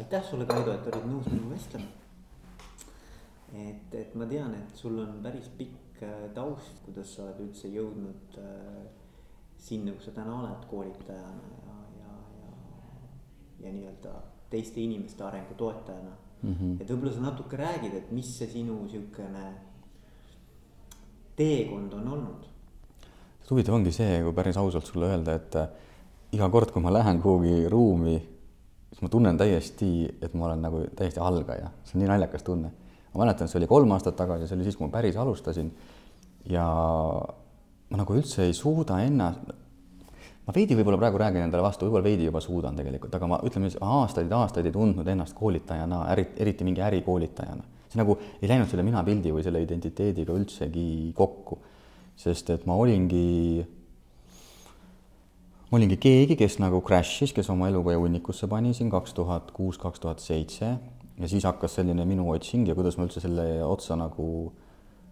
aitäh sulle, Kaido, et olid nõus minuga vestlema. et, et ma tean, et sul on päris pikk äh, taust, kuidas sa oled üldse jõudnud äh, sinna, kus sa täna oled koolitajana ja, ja, ja, ja nii-öelda teiste inimeste arengu toetajana mm. -hmm. et võib-olla sa natuke räägid, et mis see sinu sihukene teekond on olnud? huvitav ongi see, kui päris ausalt sulle öelda, et äh, iga kord, kui ma lähen kuhugi ruumi, siis ma tunnen täiesti, et ma olen nagu täiesti algaja, see on nii naljakas tunne. ma mäletan, see oli kolm aastat tagasi, see oli siis, kui ma päris alustasin. ja ma nagu üldse ei suuda ennast, ma veidi võib-olla praegu räägin endale vastu, võib-olla veidi juba suudan tegelikult, aga ma ütleme siis aastaid-aastaid ei tundnud ennast koolitajana, eriti mingi ärikoolitajana. see nagu ei läinud selle minapildi või selle identiteediga üldsegi kokku. sest et ma olingi ma olingi keegi, kes nagu crash'is, kes oma eluga hunnikusse pani siin kaks tuhat kuus, kaks tuhat seitse. Ja siis hakkas selline minu otsing ja kuidas ma üldse selle otsa nagu,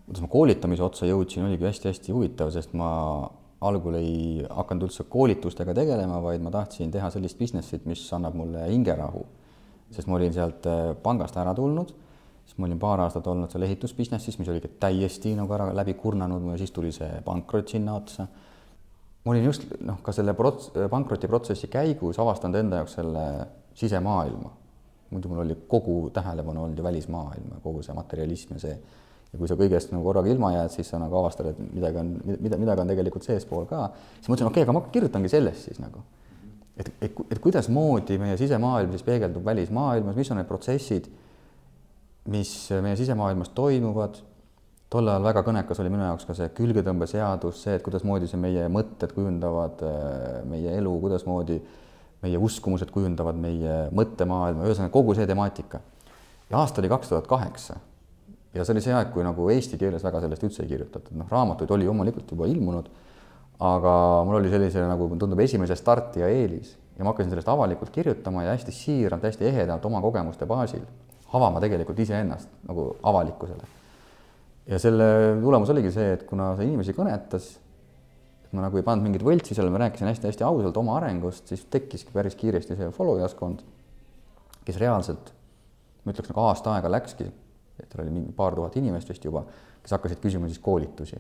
kuidas ma koolitamise otsa jõudsin, oligi hästi-hästi huvitav, sest ma algul ei hakanud üldse koolitustega tegelema, vaid ma tahtsin teha sellist business'it, mis annab mulle hingerahu. sest ma olin sealt äh, pangast ära tulnud, siis ma olin paar aastat olnud seal ehitusbusiness'is, mis oli täiesti nagu ära läbi kurnanud siis tuli see pankrot sinna otsa ma olin just noh, ka selle prots-, pankrotiprotsessi käigus avastanud enda jaoks selle sisemaailma. muidu mul oli kogu tähelepanu olnud ju välismaailm ja kogu see materialism ja see. ja kui sa kõigest nagu korraga ilma jääd, siis sa nagu avastad, et midagi on, mida, midagi on tegelikult seespool ka. siis mõtlesin, okei okay,, aga ma kirjutangi sellest siis nagu. et, et, et kuidasmoodi meie sisemaailm siis peegeldub välismaailmas, mis on need protsessid, mis meie sisemaailmas toimuvad tol ajal väga kõnekas oli minu jaoks ka see külgetõmbeseadus, see, et kuidasmoodi see meie mõtted kujundavad äh, meie elu, kuidasmoodi meie uskumused kujundavad meie mõttemaailma, ühesõnaga kogu see temaatika. ja aasta oli kaks tuhat kaheksa. Ja see oli see aeg, kui nagu eesti keeles väga sellest üldse ei kirjutatud, noh, raamatuid oli loomulikult juba ilmunud, aga mul oli sellise nagu tundub esimese startija eelis. Ja ma hakkasin sellest avalikult kirjutama ja hästi siiralt, hästi ehedalt oma kogemuste baasil avama tegelikult iseennast nagu avalikkusele ja selle tulemus oligi see, et kuna see inimesi kõnetas, et ma nagu ei pannud mingit võltsi seal, ma rääkisin hästi-hästi ausalt oma arengust, siis tekkiski päris kiiresti see follow jaskond, kes reaalselt, ma ütleks nagu aasta aega läkski, et tal oli mingi paar tuhat inimest vist juba, kes hakkasid küsima siis koolitusi.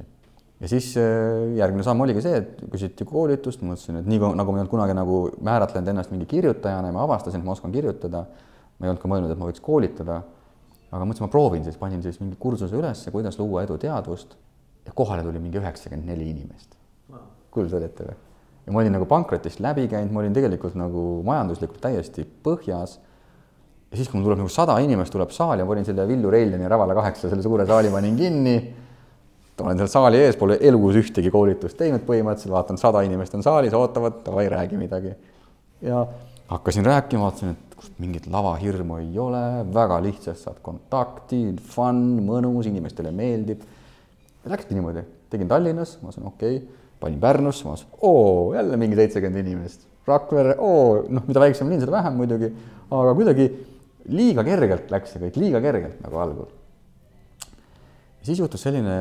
ja siis äh, järgmine samm oligi see, et küsiti koolitust, mõtlesin, et nii nagu ma ei olnud kunagi nagu määratlenud ennast mingi kirjutajana ja ma avastasin, et ma oskan kirjutada, ma ei olnud ka mõelnud, et ma võiks koolitada aga mõtlesin, ma proovin siis, panin siis mingi kursuse üles, kuidas luua eduteadvust ja kohale tuli mingi üheksakümmend neli inimest wow.. kujutate ette või? ja ma olin nagu pankrotist läbi käinud, ma olin tegelikult nagu majanduslikult täiesti põhjas. ja siis, kui mul tuleb nagu sada inimest tuleb saali, ma olin selle Villu Reiljani Rävala kaheksa, selle suure saali panin kinni. olen seal saali ees, pole elus ühtegi koolitust teinud põhimõtteliselt, vaatan, sada inimest on saalis, ootavad, davai, räägi midagi. ja hakkasin rääkima, vaatasin, et kust mingit lavahirmu ei ole, väga lihtsalt saad kontakti, fun, mõnus, inimestele meeldib. Läkski niimoodi, tegin Tallinnas, ma mõtlesin, okei okay., panin Pärnusse, ma mõtlesin, oo, jälle mingi seitsekümmend inimest. Rakvere, oo, noh, mida väiksem linn, seda vähem muidugi, aga kuidagi liiga kergelt läks see kõik, liiga kergelt nagu algul. siis juhtus selline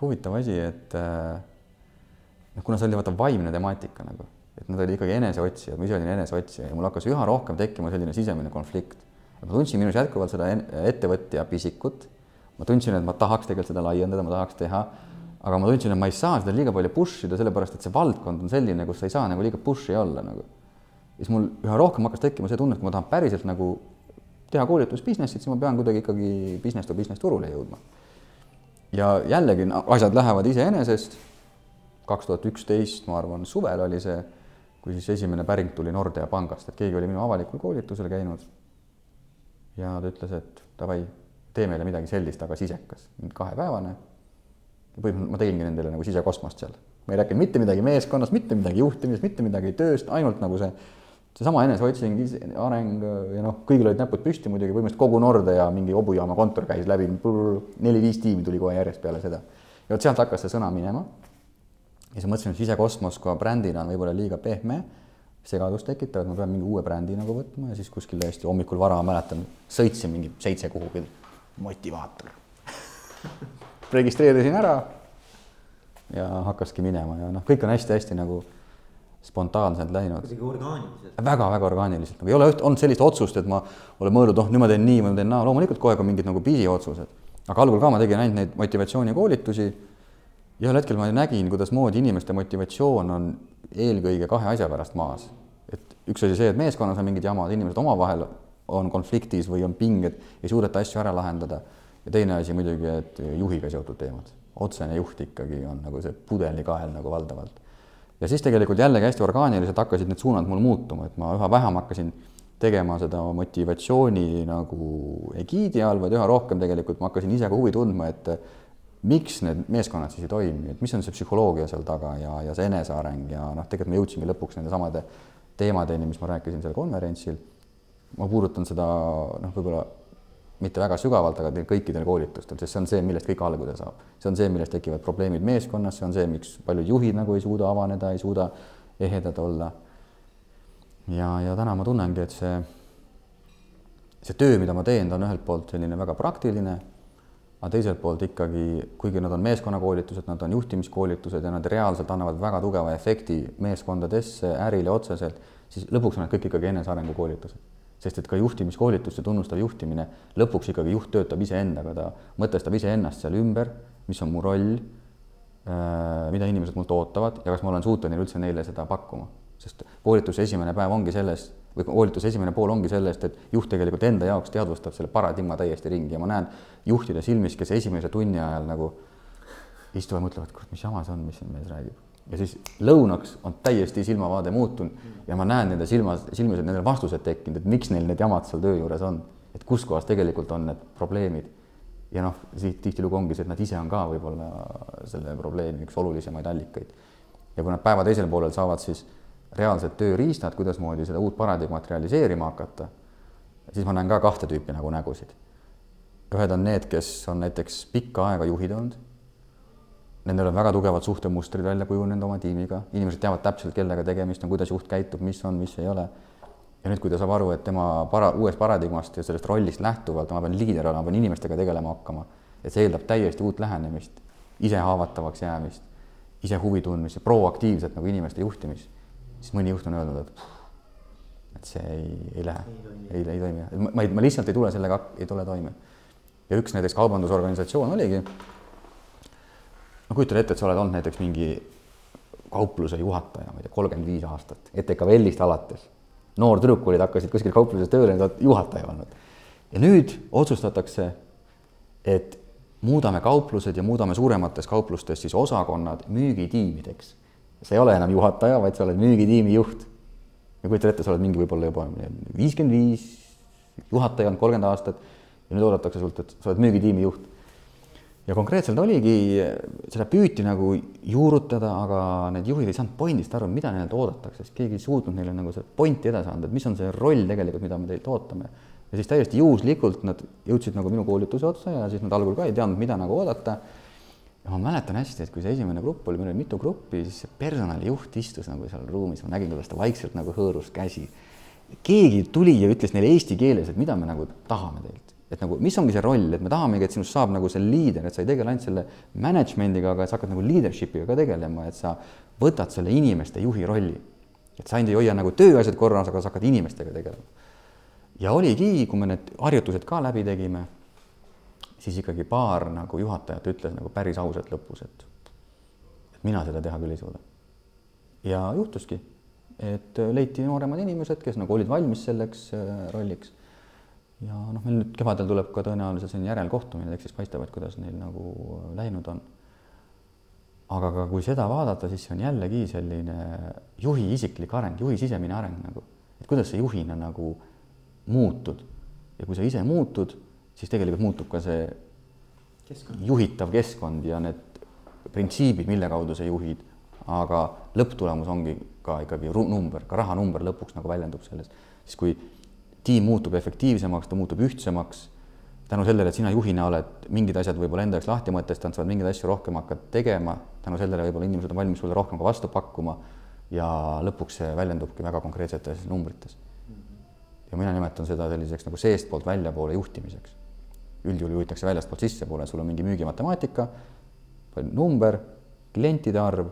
huvitav asi, et noh, kuna see oli vaata vaimne temaatika nagu et nad olid ikkagi eneseotsijad, ma ise olin eneseotsija ja mul hakkas üha rohkem tekkima selline sisemine konflikt. ma tundsin minus jätkuvalt seda ettevõtja pisikut. ma tundsin, et ma tahaks tegelikult seda laiendada, ma tahaks teha, aga ma tundsin, et ma ei saa seda liiga palju push ida, sellepärast et see valdkond on selline, kus sa ei saa nagu liiga push'i olla nagu. siis mul üha rohkem hakkas tekkima see tunne, et kui ma tahan päriselt nagu teha koolitusbusiness'it, siis ma pean kuidagi ikkagi business to business turule jõudma. ja jällegi asjad lähevad iseenesest. kaks tuhat üksteist, ma arvan, suvel oli see kui siis esimene päring tuli Nordea pangast, et keegi oli minu avalikul koolitusel käinud. ja ta ütles, et davai, tee meile midagi sellist, aga sisekas, kahepäevane. põhimõtteliselt ma tegingi nendele nagu sisekosmost seal, ma ei rääkinud mitte midagi meeskonnast, mitte midagi juhtimisest, mitte midagi tööst, ainult nagu see, seesama eneseotsing, areng ja noh, kõigil olid näpud püsti muidugi, põhimõtteliselt kogu Nordea mingi hobujaama kontor käis läbi, neli-viis tiimi tuli kohe järjest peale seda. ja vot sealt hakkas see sõna minema ja siis mõtlesin, et sisekosmos ka brändina on võib-olla liiga pehme, segadust tekitav, et ma pean mingi uue brändi nagu võtma ja siis kuskil täiesti hommikul vara mäletan, sõitsin mingi seitse kuhugi, motivaator registreerisin ära ja hakkaski minema ja noh, kõik on hästi-hästi nagu spontaanselt läinud kuidagi orgaaniliselt. väga-väga orgaaniliselt, nagu ei ole üht, olnud sellist otsust, et ma olen mõelnud, oh nüüd ma teen nii ma teen naa, loomulikult kogu aeg on mingid nagu pisiotsused. aga algul ka ma tegin ainult neid motivatsioonikoolitusi ja ühel hetkel ma nägin, kuidasmoodi inimeste motivatsioon on eelkõige kahe asja pärast maas. et üks asi see, et meeskonnas on mingid jamad, inimesed omavahel on konfliktis või on pinged, ei suudeta asju ära lahendada. ja teine asi muidugi, et juhiga seotud teemad, otsene juht ikkagi on nagu see pudelikael nagu valdavalt. ja siis tegelikult jällegi hästi orgaaniliselt hakkasid need suunad mul muutuma, et ma üha vähem hakkasin tegema seda motivatsiooni nagu egiidi all, vaid üha rohkem tegelikult ma hakkasin ise ka huvi tundma, et miks need meeskonnad siis ei toimi, et mis on see psühholoogia seal taga ja, ja see eneseareng ja noh, tegelikult me jõudsimegi lõpuks nende samade teemadeni, mis ma rääkisin seal konverentsil. ma puudutan seda noh, võib-olla mitte väga sügavalt, aga kõikidel koolitustel, sest see on see, millest kõik alguse saab. see on see, millest tekivad probleemid meeskonnas, see on see, miks paljud juhid nagu ei suuda avaneda, ei suuda ehedad olla. ja, ja täna ma tunnengi, et see, see töö, mida ma teen, ta on ühelt poolt selline väga praktiline aga teiselt poolt ikkagi, kuigi nad on meeskonnakoolitused, nad on juhtimiskoolitused ja nad reaalselt annavad väga tugeva efekti meeskondadesse, ärile otseselt, siis lõpuks on need kõik ikkagi enesearengu koolitused. sest et ka juhtimiskoolitus, see tunnustav juhtimine, lõpuks ikkagi juht töötab iseendaga, ta mõtestab iseennast seal ümber, mis on mu roll, äh, mida inimesed mult ootavad ja kas ma olen suuteline üldse neile seda pakkuma. sest koolituse esimene päev ongi selles, või koolituse esimene pool ongi sellest, et juht tegelikult enda jaoks teadvustab selle paradigma täiesti ringi ja ma näen juhtide silmis, kes esimese tunni ajal nagu istuvad, mõtlevad, kurat, mis jama see on, mis siin mees räägib. ja siis lõunaks on täiesti silmavaade muutunud ja ma näen nende silmas, silmis, et nendel vastused tekkinud, et miks neil need jamad seal töö juures on, et kus kohas tegelikult on need probleemid. ja noh, siit tihtilugu ongi see, et nad ise on ka võib-olla selle probleemi üks olulisemaid allikaid. ja kui nad päeva teisel poolel saavad siis reaalsed tööriistad, kuidasmoodi seda uut paradigmat realiseerima hakata, siis ma näen ka kahte tüüpi nagu nägusid. ühed on need, kes on näiteks pikka aega juhid olnud, nendel on väga tugevad suhtemustrid välja kujunenud oma tiimiga, inimesed teavad täpselt, kellega tegemist on, kuidas juht käitub, mis on, mis ei ole. ja nüüd, kui ta saab aru, et tema para-, uuest paradigmast ja sellest rollist lähtuvalt ma pean liider olema, ma pean inimestega tegelema hakkama, et see eeldab täiesti uut lähenemist, ise haavatavaks jäämist, ise huvi tundmist ja proaktiivset nagu inimeste juhtimist siis mõni juht on öelnud, et et see ei, ei lähe, ei, ei toimi, ma ei, ma lihtsalt ei tule sellega, ei tule toime. ja üks näiteks kaubandusorganisatsioon oligi, no kujutad ette, et sa oled olnud näiteks mingi kaupluse juhataja, ma ei tea, kolmkümmend viis aastat, ETKVL-ist alates. noor tüdruk olid, hakkasid kuskil kaupluses tööle, nüüd oled juhataja olnud. ja nüüd otsustatakse, et muudame kauplused ja muudame suuremates kauplustes siis osakonnad müügitiimideks sa ei ole enam juhataja, vaid sa oled müügitiimi juht. ja kujutad ette, sa oled mingi võib-olla juba viiskümmend viis, juhataja olnud kolmkümmend aastat ja nüüd oodatakse sult, et sa oled müügitiimi juht. ja konkreetselt oligi, seda püüti nagu juurutada, aga need juhid ei saanud pointist aru, mida neilt oodatakse, sest keegi ei suutnud neile nagu seda pointi edasi anda, et mis on see roll tegelikult, mida me teilt ootame. ja siis täiesti juhuslikult nad jõudsid nagu minu koolituse otsa ja siis nad algul ka ei teadnud, mida nagu oodata ja ma mäletan hästi, et kui see esimene grupp oli, meil oli mitu gruppi, siis see personalijuht istus nagu seal ruumis, ma nägin, kuidas ta vaikselt nagu hõõrus käsi. keegi tuli ja ütles neile eesti keeles, et mida me nagu tahame teilt, et nagu, mis ongi see roll, et me tahamegi, et sinust saab nagu see liider, et sa ei tegele ainult selle management'iga, aga sa hakkad nagu leadership'iga ka tegelema, et sa võtad selle inimeste juhi rolli. et sa ainult ei hoia nagu tööasjad korras, aga sa hakkad inimestega tegelema. ja oligi, kui me need harjutused ka läbi tegime siis ikkagi paar nagu juhatajat ütles nagu päris ausalt lõpus, et, et mina seda teha küll ei suuda. ja juhtuski, et leiti nooremad inimesed, kes nagu olid valmis selleks äh, rolliks. ja noh, meil nüüd kevadel tuleb ka tõenäoliselt selline järelkohtumine, eks siis paistab, et kuidas neil nagu läinud on. aga ka kui seda vaadata, siis see on jällegi selline juhi isiklik areng, juhi sisemine areng nagu, et kuidas sa juhina nagu muutud ja kui sa ise muutud siis tegelikult muutub ka see keskkond. juhitav keskkond ja need printsiibid, mille kaudu sa juhid, aga lõpptulemus ongi ka ikkagi number, ka rahanumber lõpuks nagu väljendub selles, siis kui tiim muutub efektiivsemaks, ta muutub ühtsemaks, tänu sellele, et sina juhina oled mingid asjad võib-olla enda jaoks lahti mõtestanud, sa oled mingeid asju rohkem hakkad tegema, tänu sellele võib-olla inimesed on valmis sulle rohkem ka vastu pakkuma ja lõpuks see väljendubki väga konkreetsetes numbrites. ja mina nimetan seda selliseks nagu seestpoolt väljapoole juhtimiseks üldjuhul juhitakse väljastpoolt sissepoole, sul on mingi müügimatemaatika, number, klientide arv,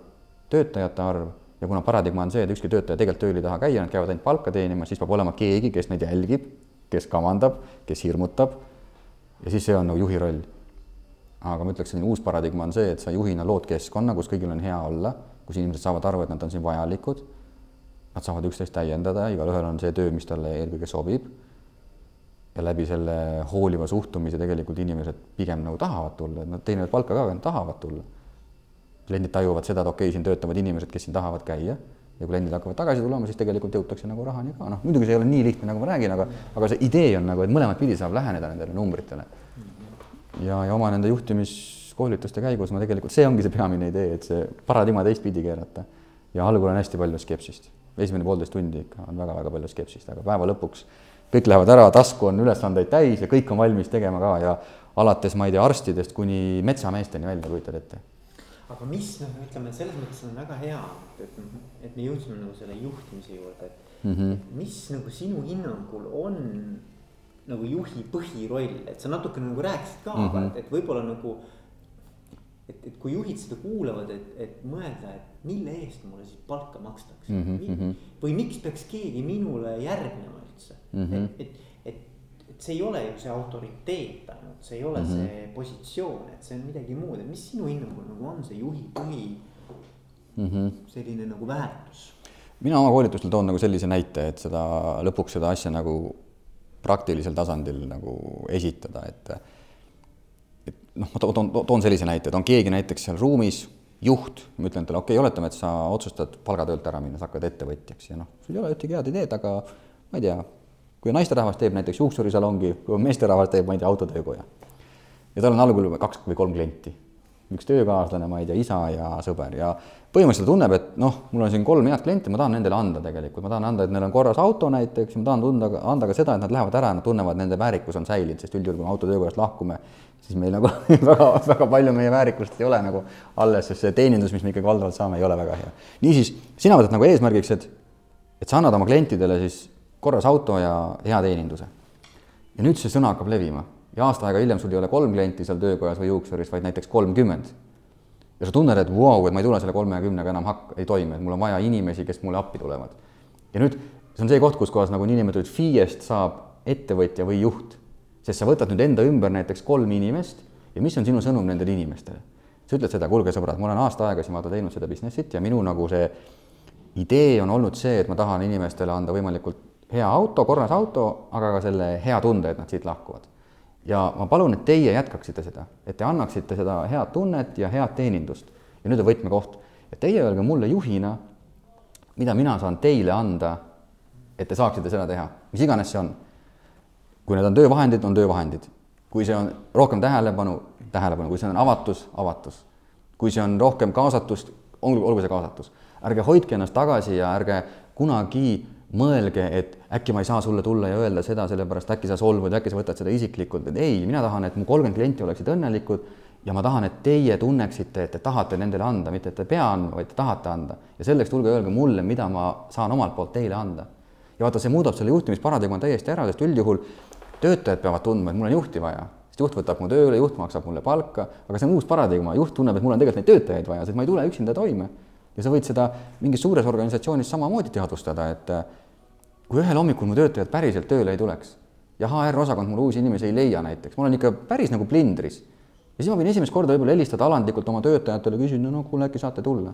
töötajate arv ja kuna paradigma on see, et ükski töötaja tegelikult tööl ei taha käia, nad käivad ainult palka teenimas, siis peab olema keegi, kes neid jälgib, kes kamandab, kes hirmutab. ja siis see on nagu juhi roll. aga ma ütleks, selline uus paradigma on see, et sa juhina lood keskkonna, kus kõigil on hea olla, kus inimesed saavad aru, et nad on siin vajalikud. Nad saavad üksteist täiendada, igalühel on see töö, mis talle eelkõige sobib. Ja läbi selle hooliva suhtumise tegelikult inimesed pigem nagu tahavad tulla, et nad teenivad palka ka, aga nad tahavad tulla kliendid tajuvad seda, et okei okay,, siin töötavad inimesed, kes siin tahavad käia ja kui kliendid hakkavad tagasi tulema, siis tegelikult jõutakse nagu rahani ka, noh muidugi see ei ole nii lihtne, nagu ma räägin, aga, aga see idee on nagu, et mõlemat pidi saab läheneda nendele numbritele. ja, ja oma nende juhtimiskoolituste käigus ma tegelikult, see ongi see peamine idee, et see paradigma teistpidi keerata. ja algul on hästi palju skepsist, esimene poolteist tundi ikka on väga-väga palju skepsist, aga päeva lõpuks kõik lähevad ära, tasku on ülesandeid täis ja kõik on valmis tegema ka ja alates, ma ei tea, arstidest kuni metsameesteni välja, kujutad ette aga mis noh, ütleme selles mõttes on väga hea, et, et me jõudsime nagu selle juhtimise juurde, et mm, -hmm. mis nagu sinu hinnangul on nagu juhi põhiroll, et sa natuke nagu rääkisid ka mm, -hmm. et, et võib-olla nagu. et, et kui juhid seda kuulavad, et, et mõelda, et mille eest mulle siis palka makstakse mm. -hmm. või miks peaks keegi minule järgnema üldse mm, -hmm. et, et et see ei ole ju see autoriteet ainult, see ei ole mm -hmm. see positsioon, et see on midagi muud, et mis sinu hinnangul nagu on see juhi põhi mm -hmm. selline nagu väärtus? mina oma koolitustel toon nagu sellise näite, et seda lõpuks seda asja nagu praktilisel tasandil nagu esitada, et et noh, ma toon, toon sellise näite, et on keegi näiteks seal ruumis, juht, ma ütlen talle, okei okay,, oletame, et sa otsustad palgatöölt ära minna, sa hakkad ettevõtjaks ja noh, sul ei ole ühtegi head ideed, aga ma ei tea, kui naisterahvas teeb näiteks juuksurisalongi, kui meesterahvas teeb, ma ei tea, autotöökoja. ja tal on algul kaks või kolm klienti. üks töökaaslane, ma ei tea, isa ja sõber ja põhimõtteliselt tunneb, et noh, mul on siin kolm head klienti, ma tahan nendele anda tegelikult, ma tahan anda, et neil on korras auto näiteks ma tahan tunda, anda ka seda, et nad lähevad ära, nad tunnevad, nende väärikus on säilinud, sest üldjuhul, kui me autotöökojast lahkume, siis meil nagu väga, väga palju meie väärikust ei ole nagu alles, sest see teenindus, mis me ikkagi valdavalt saame, ei ole väga hea. niisiis, sina võtad nagu eesmärgiks, et, et sa annad oma klientidele siis korras auto ja hea teeninduse. ja nüüd see sõna hakkab levima ja aasta aega hiljem sul ei ole kolm klienti seal töökojas või juuksuris, vaid näiteks kolmkümmend. ja sa tunned, et vau wow,, et ma ei tule selle kolmekümnega enam hak-, ei toime, et mul on vaja inimesi, kes mulle appi tulevad. ja nüüd see on see koht, kus kohas nagu niinimetatud FIE-st saab ettevõtja või juht, sest sa võtad nüüd enda ümber näiteks kolm inimest ja mis on sinu sõnum nendele inimestele? sa ütled seda, kuulge sõbrad, ma olen aasta aega siin vaata teinud seda business'it ja minu nagu see idee on olnud see, et ma tahan inimestele anda võimalikult hea auto, korras auto, aga ka selle hea tunde, et nad siit lahkuvad. ja ma palun, et teie jätkaksite seda, et te annaksite seda head tunnet ja head teenindust. ja nüüd on võtmekoht, et teie öelge mulle juhina, mida mina saan teile anda, et te saaksite seda teha, mis iganes see on. kui need on töövahendid, on töövahendid. kui see on rohkem tähelepanu, tähelepanu, kui see on avatus, avatus. kui see on rohkem kaasatust, olgu, olgu see kaasatus. ärge hoidke ennast tagasi ja ärge kunagi mõelge, et äkki ma ei saa sulle tulla ja öelda seda, sellepärast äkki sa solvud, äkki sa võtad seda isiklikult, et ei, mina tahan, et mu kolmkümmend klienti oleksid õnnelikud ja ma tahan, et teie tunneksite, et te tahate nendele anda, mitte et te pea andma, vaid te tahate anda. ja selleks tulge öelge mulle, mida ma saan omalt poolt teile anda. ja vaata, see muudab selle juhtimisparadigma täiesti ära, sest üldjuhul töötajad peavad tundma, et mul on juhti vaja, sest juht võtab mu tööle, juht maksab mulle palka, aga see on uus paradigma, juht tunneb, et mul on tegelikult neid töötajaid vaja, sest ma ei tule üksinda toime. Ja sa võid seda mingis suures organisatsioonis samamoodi teadvustada, et kui ühel hommikul mu töötajad päriselt tööle ei tuleks ja HR-osakond mulle uusi inimesi ei leia näiteks, ma olen ikka päris nagu plindris. ja siis ma võin esimest korda võib-olla helistada alandlikult oma töötajatele, küsin, no, no kuule, äkki saate tulla.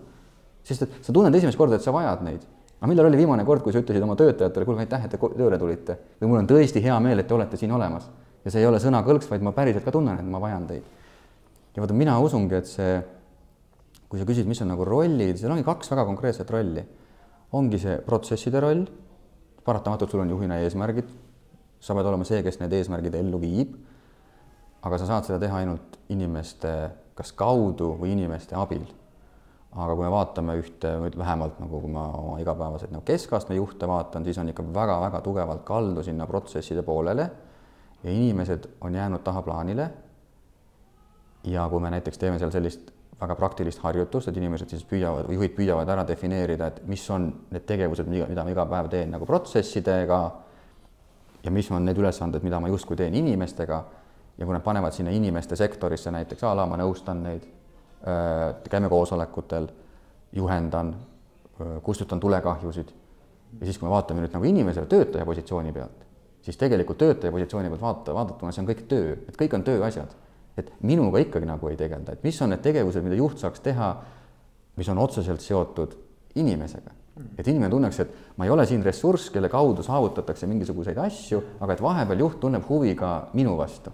sest et sa tunned esimest korda, et sa vajad neid. aga millal oli viimane kord, kui sa ütlesid oma töötajatele, kuulge, aitäh, et te tööle tulite või mul on tõesti hea meel, et te olete siin olemas. ja see ei ole sõnakõlks, vaid ma päriselt ka tunnen, et ma vajan teid. ja vaata, mina usungi, et see, kui sa küsid, mis on nagu rollid, seal ongi kaks väga konkreetset rolli. ongi see protsesside roll paratamatult sul on juhina eesmärgid, sa pead olema see, kes need eesmärgid ellu viib, aga sa saad seda teha ainult inimeste kas kaudu või inimeste abil. aga kui me vaatame ühte, vähemalt nagu kui ma oma igapäevaseid nagu keskastme juhte vaatan, siis on ikka väga-väga tugevalt kaldu sinna protsesside poolele ja inimesed on jäänud tahaplaanile. ja kui me näiteks teeme seal sellist väga praktilist harjutust, et inimesed siis püüavad juhid püüavad ära defineerida, et mis on need tegevused, mida, ma iga päev teen nagu protsessidega ja mis on need ülesanded, mida ma justkui teen inimestega ja kui nad panevad sinna inimeste sektorisse näiteks a la ma nõustan neid, käime koosolekutel, juhendan, kustutan tulekahjusid. ja siis, kui me vaatame nüüd nagu inimese, töötaja positsiooni pealt, siis tegelikult töötaja positsiooni pealt vaata, vaadatuna see on kõik töö, et kõik on tööasjad. Et minuga ikkagi nagu ei tegelda, et mis on need tegevused, mida juht saaks teha, mis on otseselt seotud inimesega. et inimene tunneks, et ma ei ole siin ressurss, kelle kaudu saavutatakse mingisuguseid asju, aga et vahepeal juht tunneb huvi ka minu vastu.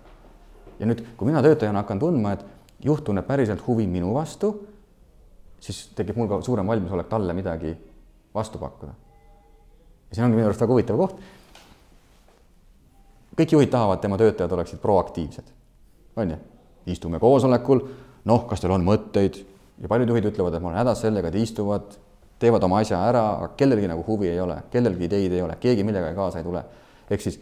ja nüüd, kui mina töötajana hakkan tundma, et juht tunneb päriselt huvi minu vastu, siis tekib mul ka suurem valmisolek talle midagi vastu pakkuda. ja siin ongi minu arust väga huvitav koht. kõik juhid tahavad, tema töötajad oleksid proaktiivsed, on ju, istume koosolekul, noh, kas teil on mõtteid ja paljud juhid ütlevad, et ma olen hädas sellega, et istuvad, teevad oma asja ära, aga kellelgi nagu huvi ei ole, kellelgi ideid ei ole, keegi millegagi kaasa ei tule. ehk siis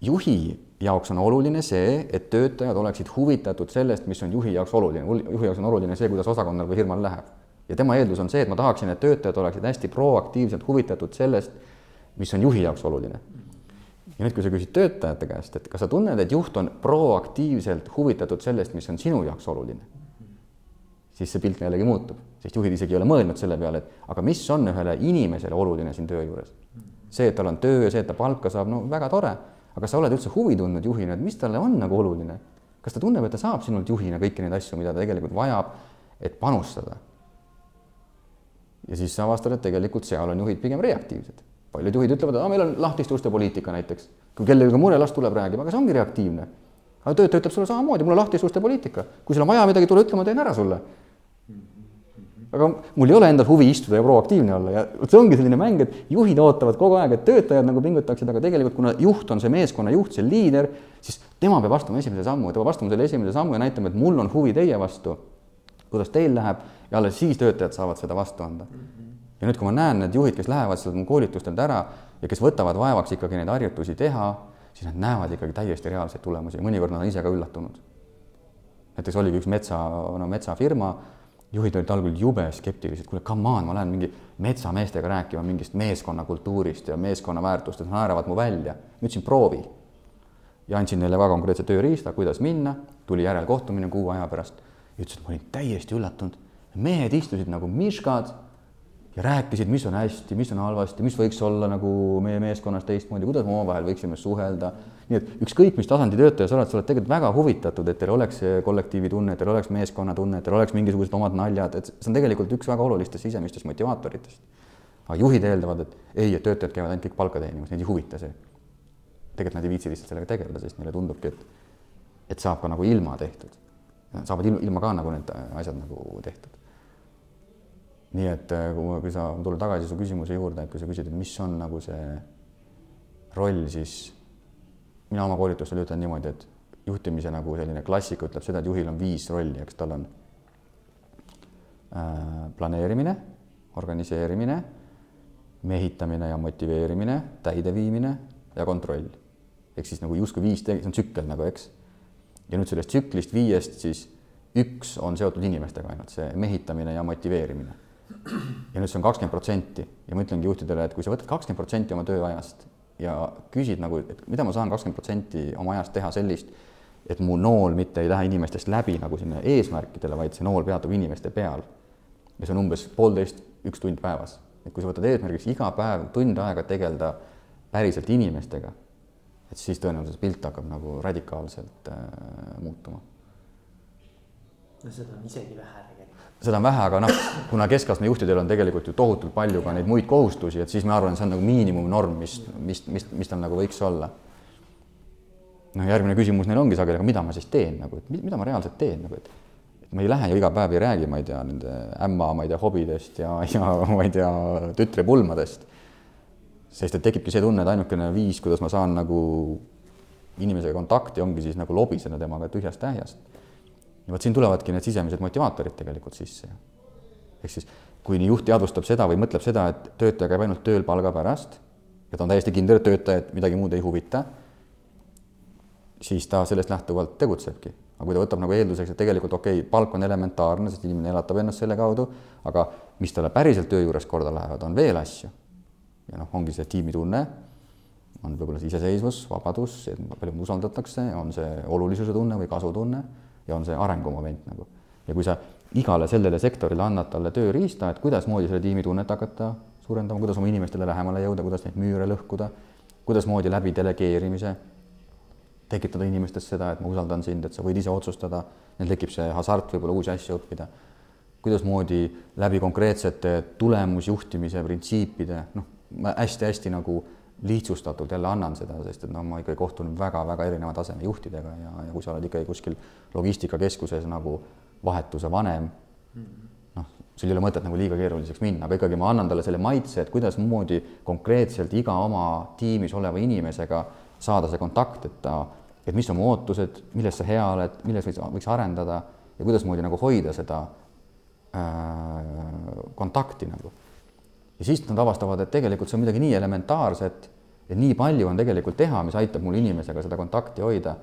juhi jaoks on oluline see, et töötajad oleksid huvitatud sellest, mis on juhi jaoks oluline, juhi jaoks on oluline see, kuidas osakonnal või firmal läheb. ja tema eeldus on see, et ma tahaksin, et töötajad oleksid hästi proaktiivselt huvitatud sellest, mis on juhi jaoks oluline. Ja nüüd, kui sa küsid töötajate käest, et kas sa tunned, et juht on proaktiivselt huvitatud sellest, mis on sinu jaoks oluline, siis see pilt jällegi muutub, sest juhid isegi ei ole mõelnud selle peale, et aga mis on ühele inimesele oluline siin töö juures. see, et tal on töö ja see, et ta palka saab, no väga tore aga sa oled üldse huvi tundnud juhina, et mis talle on nagu oluline? kas ta tunneb, et ta saab sinult juhina kõiki neid asju, mida ta tegelikult vajab, et panustada? ja siis sa avastad, et tegelikult seal on juhid pigem reaktiivsed. Paljud juhid ütlevad, et meil on lahtiste uste poliitika näiteks. kui kellelgi mure, las tuleb räägima, aga see ongi reaktiivne. aga töötaja ütleb sulle samamoodi, mul on lahtiste uste poliitika. kui sul on vaja midagi, tule ütle, ma teen ära sulle aga mul ei ole endal huvi istuda ja proaktiivne olla ja vot see ongi selline mäng, et juhid ootavad kogu aeg, et töötajad nagu pingutaksid, aga tegelikult kuna juht on see meeskonna juht, see liider, siis tema peab astuma esimese sammu, ta peab astuma selle esimese sammu ja näitama, et mul on huvi teie vastu. kuidas teil läheb ja alles siis töötajad saavad seda vastu anda. Ja nüüd, kui ma näen need juhid, kes lähevad sealt koolitustelt ära ja kes võtavad vaevaks ikkagi neid harjutusi teha, siis nad näevad ikkagi täiesti reaalseid tulemusi ja mõnikord nad on ise ka üllatunud. näiteks oligi üks metsa, no metsafirma juhid olid algul jube skeptilised, kuule, come on, ma lähen mingi metsameestega rääkima mingist meeskonnakultuurist ja meeskonna väärtustest, naeravad mu välja. ma ütlesin proovi. ja andsin neile väga konkreetse tööriista, kuidas minna, tuli järelkohtumine kuu aja pärast ja ütlesid, ma olin täiesti üllatunud. mehed istusid nagu miškad ja rääkisid, mis on hästi, mis on halvasti, mis võiks olla nagu meie meeskonnas teistmoodi, kuidas me omavahel võiksime suhelda. nii et ükskõik, mis tasandi töötaja sa oled, sa oled tegelikult väga huvitatud, et teil oleks kollektiivitunne, et teil oleks meeskonnatunne, et teil oleks mingisugused omad naljad, et see on tegelikult üks väga olulistest sisemistest motivaatoritest. aga juhid eeldavad, et ei, et töötajad käivad ainult kõik palka teenimas, neid ei huvita see. tegelikult nad ei viitsi lihtsalt sellega tegeleda, sest neile tundubki, et, et saab ka nagu ilma tehtud. saavad ilma ka nagu need asjad nagu tehtud nii et äh, kui, kui sa, ma tulen tagasi su küsimuse juurde, et kui sa küsid, et mis on nagu see roll, siis mina oma koolitustel ütlen niimoodi, et juhtimise nagu selline klassika ütleb seda, et juhil on viis rolli, eks tal on äh, planeerimine, organiseerimine, mehitamine ja motiveerimine, täideviimine ja kontroll. ehk siis nagu justkui viis, see on tsükkel nagu, eks. ja nüüd sellest tsüklist viiest siis üks on seotud inimestega ainult, see mehitamine ja motiveerimine ja nüüd see on kakskümmend protsenti ja ma ütlengi juhtidele, et kui sa võtad kakskümmend protsenti oma tööajast ja küsid nagu, et mida ma saan kakskümmend protsenti oma ajast teha sellist, et mu nool mitte ei lähe inimestest läbi nagu sinna eesmärkidele, vaid see nool peatub inimeste peal. ja see on umbes poolteist, üks tund päevas. et kui sa võtad eesmärgiks iga päev tund aega tegeleda päriselt inimestega, et siis tõenäoliselt pilt hakkab nagu radikaalselt äh, muutuma. no seda on isegi vähe seda on vähe, aga noh, kuna keskastme juhtidel on tegelikult ju tohutult palju ka neid muid kohustusi, et siis ma arvan, see on nagu miinimumnorm, mis, mis, mis, mis tal nagu võiks olla. noh, järgmine küsimus neil ongi sageli, aga mida ma siis teen nagu, et mida ma reaalselt teen nagu, et ma ei lähe ju iga päev ei räägi, ma ei tea, nende ämma, ma ei tea, hobidest ja, ja ma ei tea, tütrepulmadest. sest et tekibki see tunne, et ainukene viis, kuidas ma saan nagu inimesega kontakti, ongi siis nagu lobiseda temaga tühjast tähjast ja vot siin tulevadki need sisemised motivaatorid tegelikult sisse. ehk siis, kui juht teadvustab seda või mõtleb seda, et töötaja käib ainult tööl palga pärast ja ta on täiesti kindel, et töötajat midagi muud ei huvita, siis ta sellest lähtuvalt tegutsebki. aga kui ta võtab nagu eelduseks, et tegelikult okei okay,, palk on elementaarne, sest inimene elatab ennast selle kaudu, aga mis talle päriselt töö juures korda lähevad, on veel asju. ja noh, ongi see tiimitunne, on võib-olla see iseseisvus, vabadus, palju usaldatakse, on see olulisuse tunne või kasutunne ja on see arengumoment nagu. ja kui sa igale sellele sektorile annad talle tööriista, et kuidasmoodi selle tiimi tunnet hakata suurendama, kuidas oma inimestele lähemale jõuda, kuidas neid müüre lõhkuda, kuidasmoodi läbi delegeerimise tekitada inimestes seda, et ma usaldan sind, et sa võid ise otsustada, neil tekib see hasart võib-olla uusi asju õppida. kuidasmoodi läbi konkreetsete tulemusjuhtimise printsiipide, noh, ma hästi-hästi nagu lihtsustatult jälle annan seda, sest et noh, ma ikkagi kohtun väga-väga erineva taseme juhtidega ja, ja kui sa oled ikkagi kuskil logistikakeskuses nagu vahetuse vanem, noh, sul ei ole mõtet nagu liiga keeruliseks minna, aga ikkagi ma annan talle selle maitse, et kuidasmoodi konkreetselt iga oma tiimis oleva inimesega saada see kontakt, et ta, et mis on mu ootused, milles sa hea oled, milles võiks, võiks arendada ja kuidasmoodi nagu hoida seda äh, kontakti nagu. Ja siis nad avastavad, et tegelikult see on midagi nii elementaarset, et nii palju on tegelikult teha, mis aitab mul inimesega seda kontakti hoida.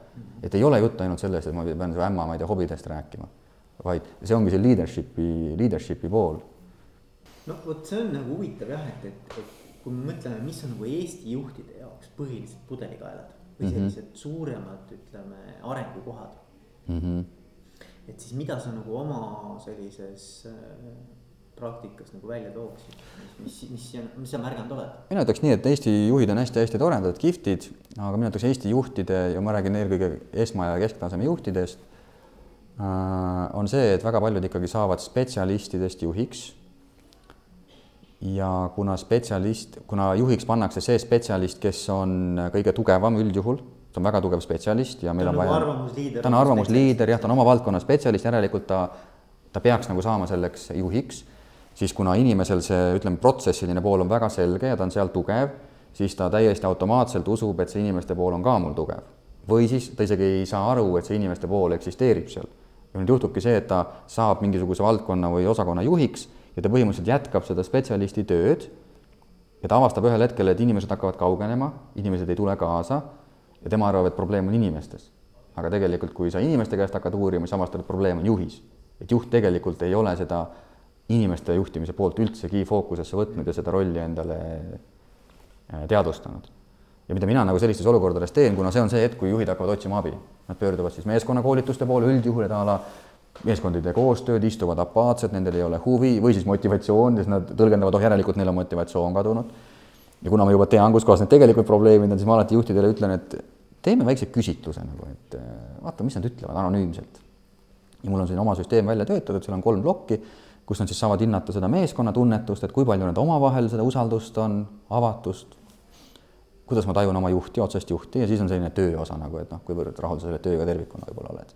et ei ole jutt ainult sellest, et ma pean su ämma, ma ei tea, hobidest rääkima, vaid see ongi see leadership'i, leadership'i pool. no vot, see on nagu huvitav jah, et, et, et kui me mõtleme, mis on nagu Eesti juhtide jaoks põhilised pudelikaelad või mhm. sellised mm -hmm. suuremad, ütleme, arengukohad mm. -hmm. et siis mida sa nagu oma sellises äh, praktikas nagu välja tooksid, mis, mis, mis sa märganud oled? mina ütleks nii, et Eesti juhid on hästi-hästi toredad, kihvtid, aga mina ütleks Eesti juhtide ja ma räägin eelkõige esma- ja kesktaseme juhtidest äh,. on see, et väga paljud ikkagi saavad spetsialistidest juhiks ja kuna spetsialist, kuna juhiks pannakse see spetsialist, kes on kõige tugevam üldjuhul, ta on väga tugev spetsialist ja meil on nagu vaja. ta on arvamusliider, jah, ta on oma valdkonna spetsialist, järelikult ta, ta peaks nagu saama selleks juhiks, siis kuna inimesel see, ütleme, protsessiline pool on väga selge ja ta on seal tugev, siis ta täiesti automaatselt usub, et see inimeste pool on ka mul tugev. või siis ta isegi ei saa aru, et see inimeste pool eksisteerib seal. ja nüüd juhtubki see, et ta saab mingisuguse valdkonna või osakonna juhiks ja ta põhimõtteliselt jätkab seda spetsialisti tööd ja ta avastab ühel hetkel, et inimesed hakkavad kaugenema, inimesed ei tule kaasa ja tema arvab, et probleem on inimestes. aga tegelikult, kui sa inimeste käest hakkad uurima, siis avastad, et probleem on juhis. et juht tegelikult ei ole seda inimeste juhtimise poolt üldsegi fookusesse võtnud ja seda rolli endale äh, teadvustanud. ja mida mina nagu sellistes olukordades teen, kuna see on see hetk, kui juhid hakkavad otsima abi, nad pöörduvad siis meeskonnakoolituste poole üldjuhul, et a la meeskond ei tee koostööd, istuvad apaatsed, nendel ei ole huvi või siis motivatsioon, siis nad tõlgendavad, oh järelikult neil on motivatsioon kadunud. ja kuna ma juba tean, kus kohas need tegelikult probleemid on, siis ma alati juhtidele ütlen, et teeme väikse küsitluse nagu, et äh, vaata, mis nad ütlevad anonüümselt. ja mul on siin oma süsteem välja töötatud, seal on kolm plokki, kus nad siis saavad hinnata seda meeskonna tunnetust, et kui palju nad omavahel seda usaldust on, avatust, kuidas ma tajun oma juhti, otsest juhti ja siis on selline töö osa nagu, et noh, kuivõrd rahul sa selle tööga tervikuna võib-olla oled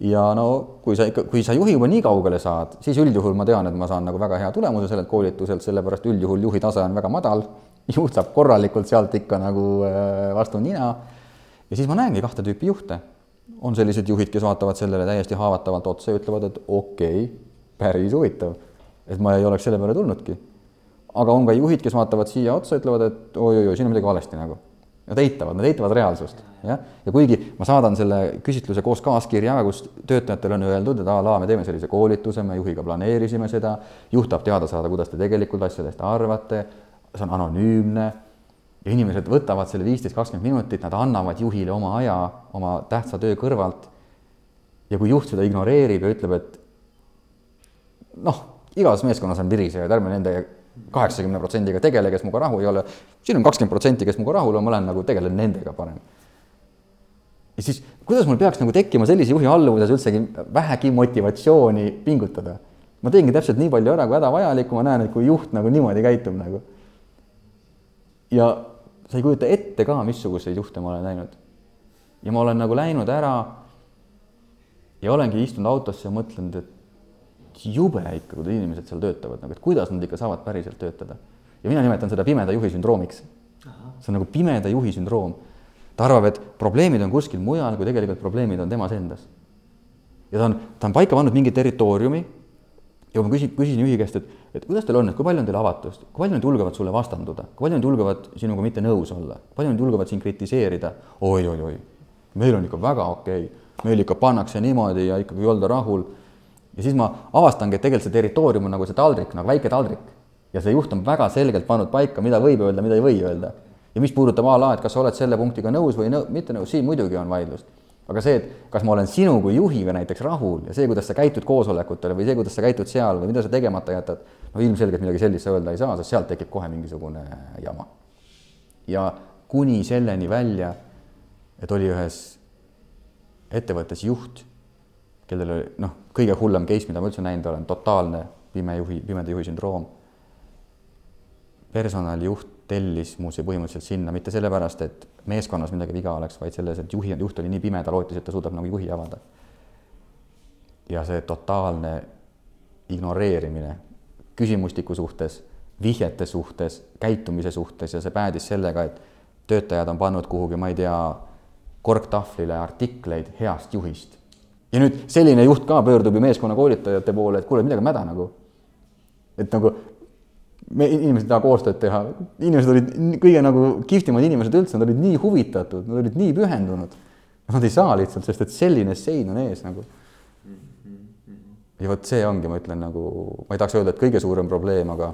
ja no kui sa ikka, kui sa juhi juba nii kaugele saad, siis üldjuhul ma tean, et ma saan nagu väga hea tulemuse sellelt koolituselt, sellepärast üldjuhul juhi tase on väga madal, juht saab korralikult sealt ikka nagu äh, vastu nina. ja siis ma näengi kahte tüüpi juhte. on sellised juhid, kes vaatavad sellele täiesti haavatavalt otsa ja ütlevad, et okei okay,, päris huvitav, et ma ei oleks selle peale tulnudki. aga on ka juhid, kes vaatavad siia otsa, ütlevad, et oi-oi-oi, siin on midagi valesti nagu Nad eitavad, nad eitavad reaalsust, jah. ja kuigi ma saadan selle küsitluse koos kaaskirjaga, kus töötajatele on öeldud, et a la me teeme sellise koolituse, me juhiga planeerisime seda, juht tahab teada saada, kuidas te tegelikult asjadest arvate, see on anonüümne ja inimesed võtavad selle viisteist, kakskümmend minutit, nad annavad juhile oma aja oma tähtsa töö kõrvalt. ja kui juht seda ignoreerib ja ütleb, et noh, igas meeskonnas on virisejad, ärme nende kaheksakümne protsendiga tegele, kes minuga rahul ei ole. siin on kakskümmend protsenti, kes minuga rahul on, ma olen nagu, tegelen nendega parem. ja siis, kuidas mul peaks nagu tekkima sellise juhi alluvuses üldsegi vähegi motivatsiooni pingutada? ma teengi täpselt nii palju ära, kui hädavajalik, ma näen, et kui juht nagu niimoodi käitub nagu. ja sa ei kujuta ette ka, missuguseid juhte ma olen näinud. ja ma olen nagu läinud ära ja olengi istunud autosse ja mõtlenud, et jube ikka, kuidas inimesed seal töötavad, nagu et kuidas nad ikka saavad päriselt töötada. ja mina nimetan seda pimeda juhi sündroomiks. see on nagu pimeda juhi sündroom. ta arvab, et probleemid on kuskil mujal, kui tegelikult probleemid on temas endas. ja ta on, ta on paika pannud mingi territooriumi ja ma küsin, küsisin juhi käest, et, et kuidas teil on, et kui palju on teil avatust, kui palju nad julgevad sulle vastanduda, kui palju nad julgevad sinuga mitte nõus olla, palju nad julgevad sind kritiseerida oi, oi, oi-oi-oi, meil on ikka väga okei okay., meil ikka pannakse niimoodi ja ikkagi ei olda rahul ja siis ma avastangi, et tegelikult see territoorium on nagu see taldrik, nagu väike taldrik. ja see juht on väga selgelt pannud paika, mida võib öelda, mida ei või öelda. ja mis puudutab a la, et kas sa oled selle punktiga nõus või nõu-, mitte nõus, siin muidugi on vaidlust. aga see, et kas ma olen sinu kui juhiga näiteks rahul ja see, kuidas sa käitud koosolekutel või see, kuidas sa käitud seal või mida sa tegemata jätad, no ilmselgelt midagi sellist sa öelda ei saa, sest sealt tekib kohe mingisugune jama. ja kuni selleni välja, et oli ühes ettevõttes juht, kellel oli noh, kõige hullem case, mida ma üldse näinud olen, totaalne pime juhi, pimeda juhi sündroom. personalijuht tellis muuseas põhimõtteliselt sinna mitte sellepärast, et meeskonnas midagi viga oleks, vaid selles, et juhi, juht oli nii pime, ta lootis, et ta suudab nagu juhi avada. ja see totaalne ignoreerimine küsimustiku suhtes, vihjete suhtes, käitumise suhtes ja see päädis sellega, et töötajad on pannud kuhugi, ma ei tea, korktahvlile artikleid heast juhist. Ja nüüd selline juht ka pöördub ju meeskonna koolitajate poole, et kuule, midagi on mäda nagu. et nagu me inimesed ei taha koostööd teha, inimesed olid kõige nagu kihvtimad inimesed üldse, nad olid nii huvitatud, nad olid nii pühendunud. Nad ei saa lihtsalt, sest et selline sein on ees nagu. ja vot see ongi, ma ütlen nagu, ma ei tahaks öelda, et kõige suurem probleem, aga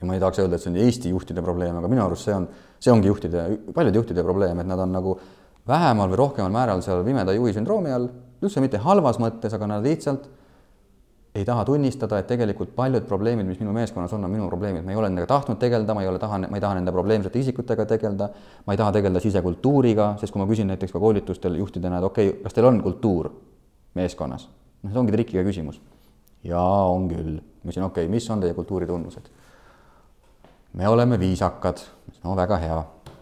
ja ma ei tahaks öelda, et see on Eesti juhtide probleem, aga minu arust see on, see ongi juhtide, paljude juhtide probleem, et nad on nagu vähemal või rohkemal määral seal pimeda juhi sündroomi all, üldse mitte halvas mõttes, aga nad lihtsalt ei taha tunnistada, et tegelikult paljud probleemid, mis minu meeskonnas on, on minu probleemid, ma ei ole nendega tahtnud tegeleda, ma ei ole taha, ma ei taha nende probleemsete isikutega tegeleda, ma ei taha tegeleda sisekultuuriga, sest kui ma küsin näiteks ka koolitustel juhtidena, et okei okay,, kas teil on kultuur meeskonnas, noh, see ongi trikiga küsimus. jaa, on küll. ma ütlesin, okei okay,, mis on teie kultuuri tunnused? me oleme viisakad, no väga hea.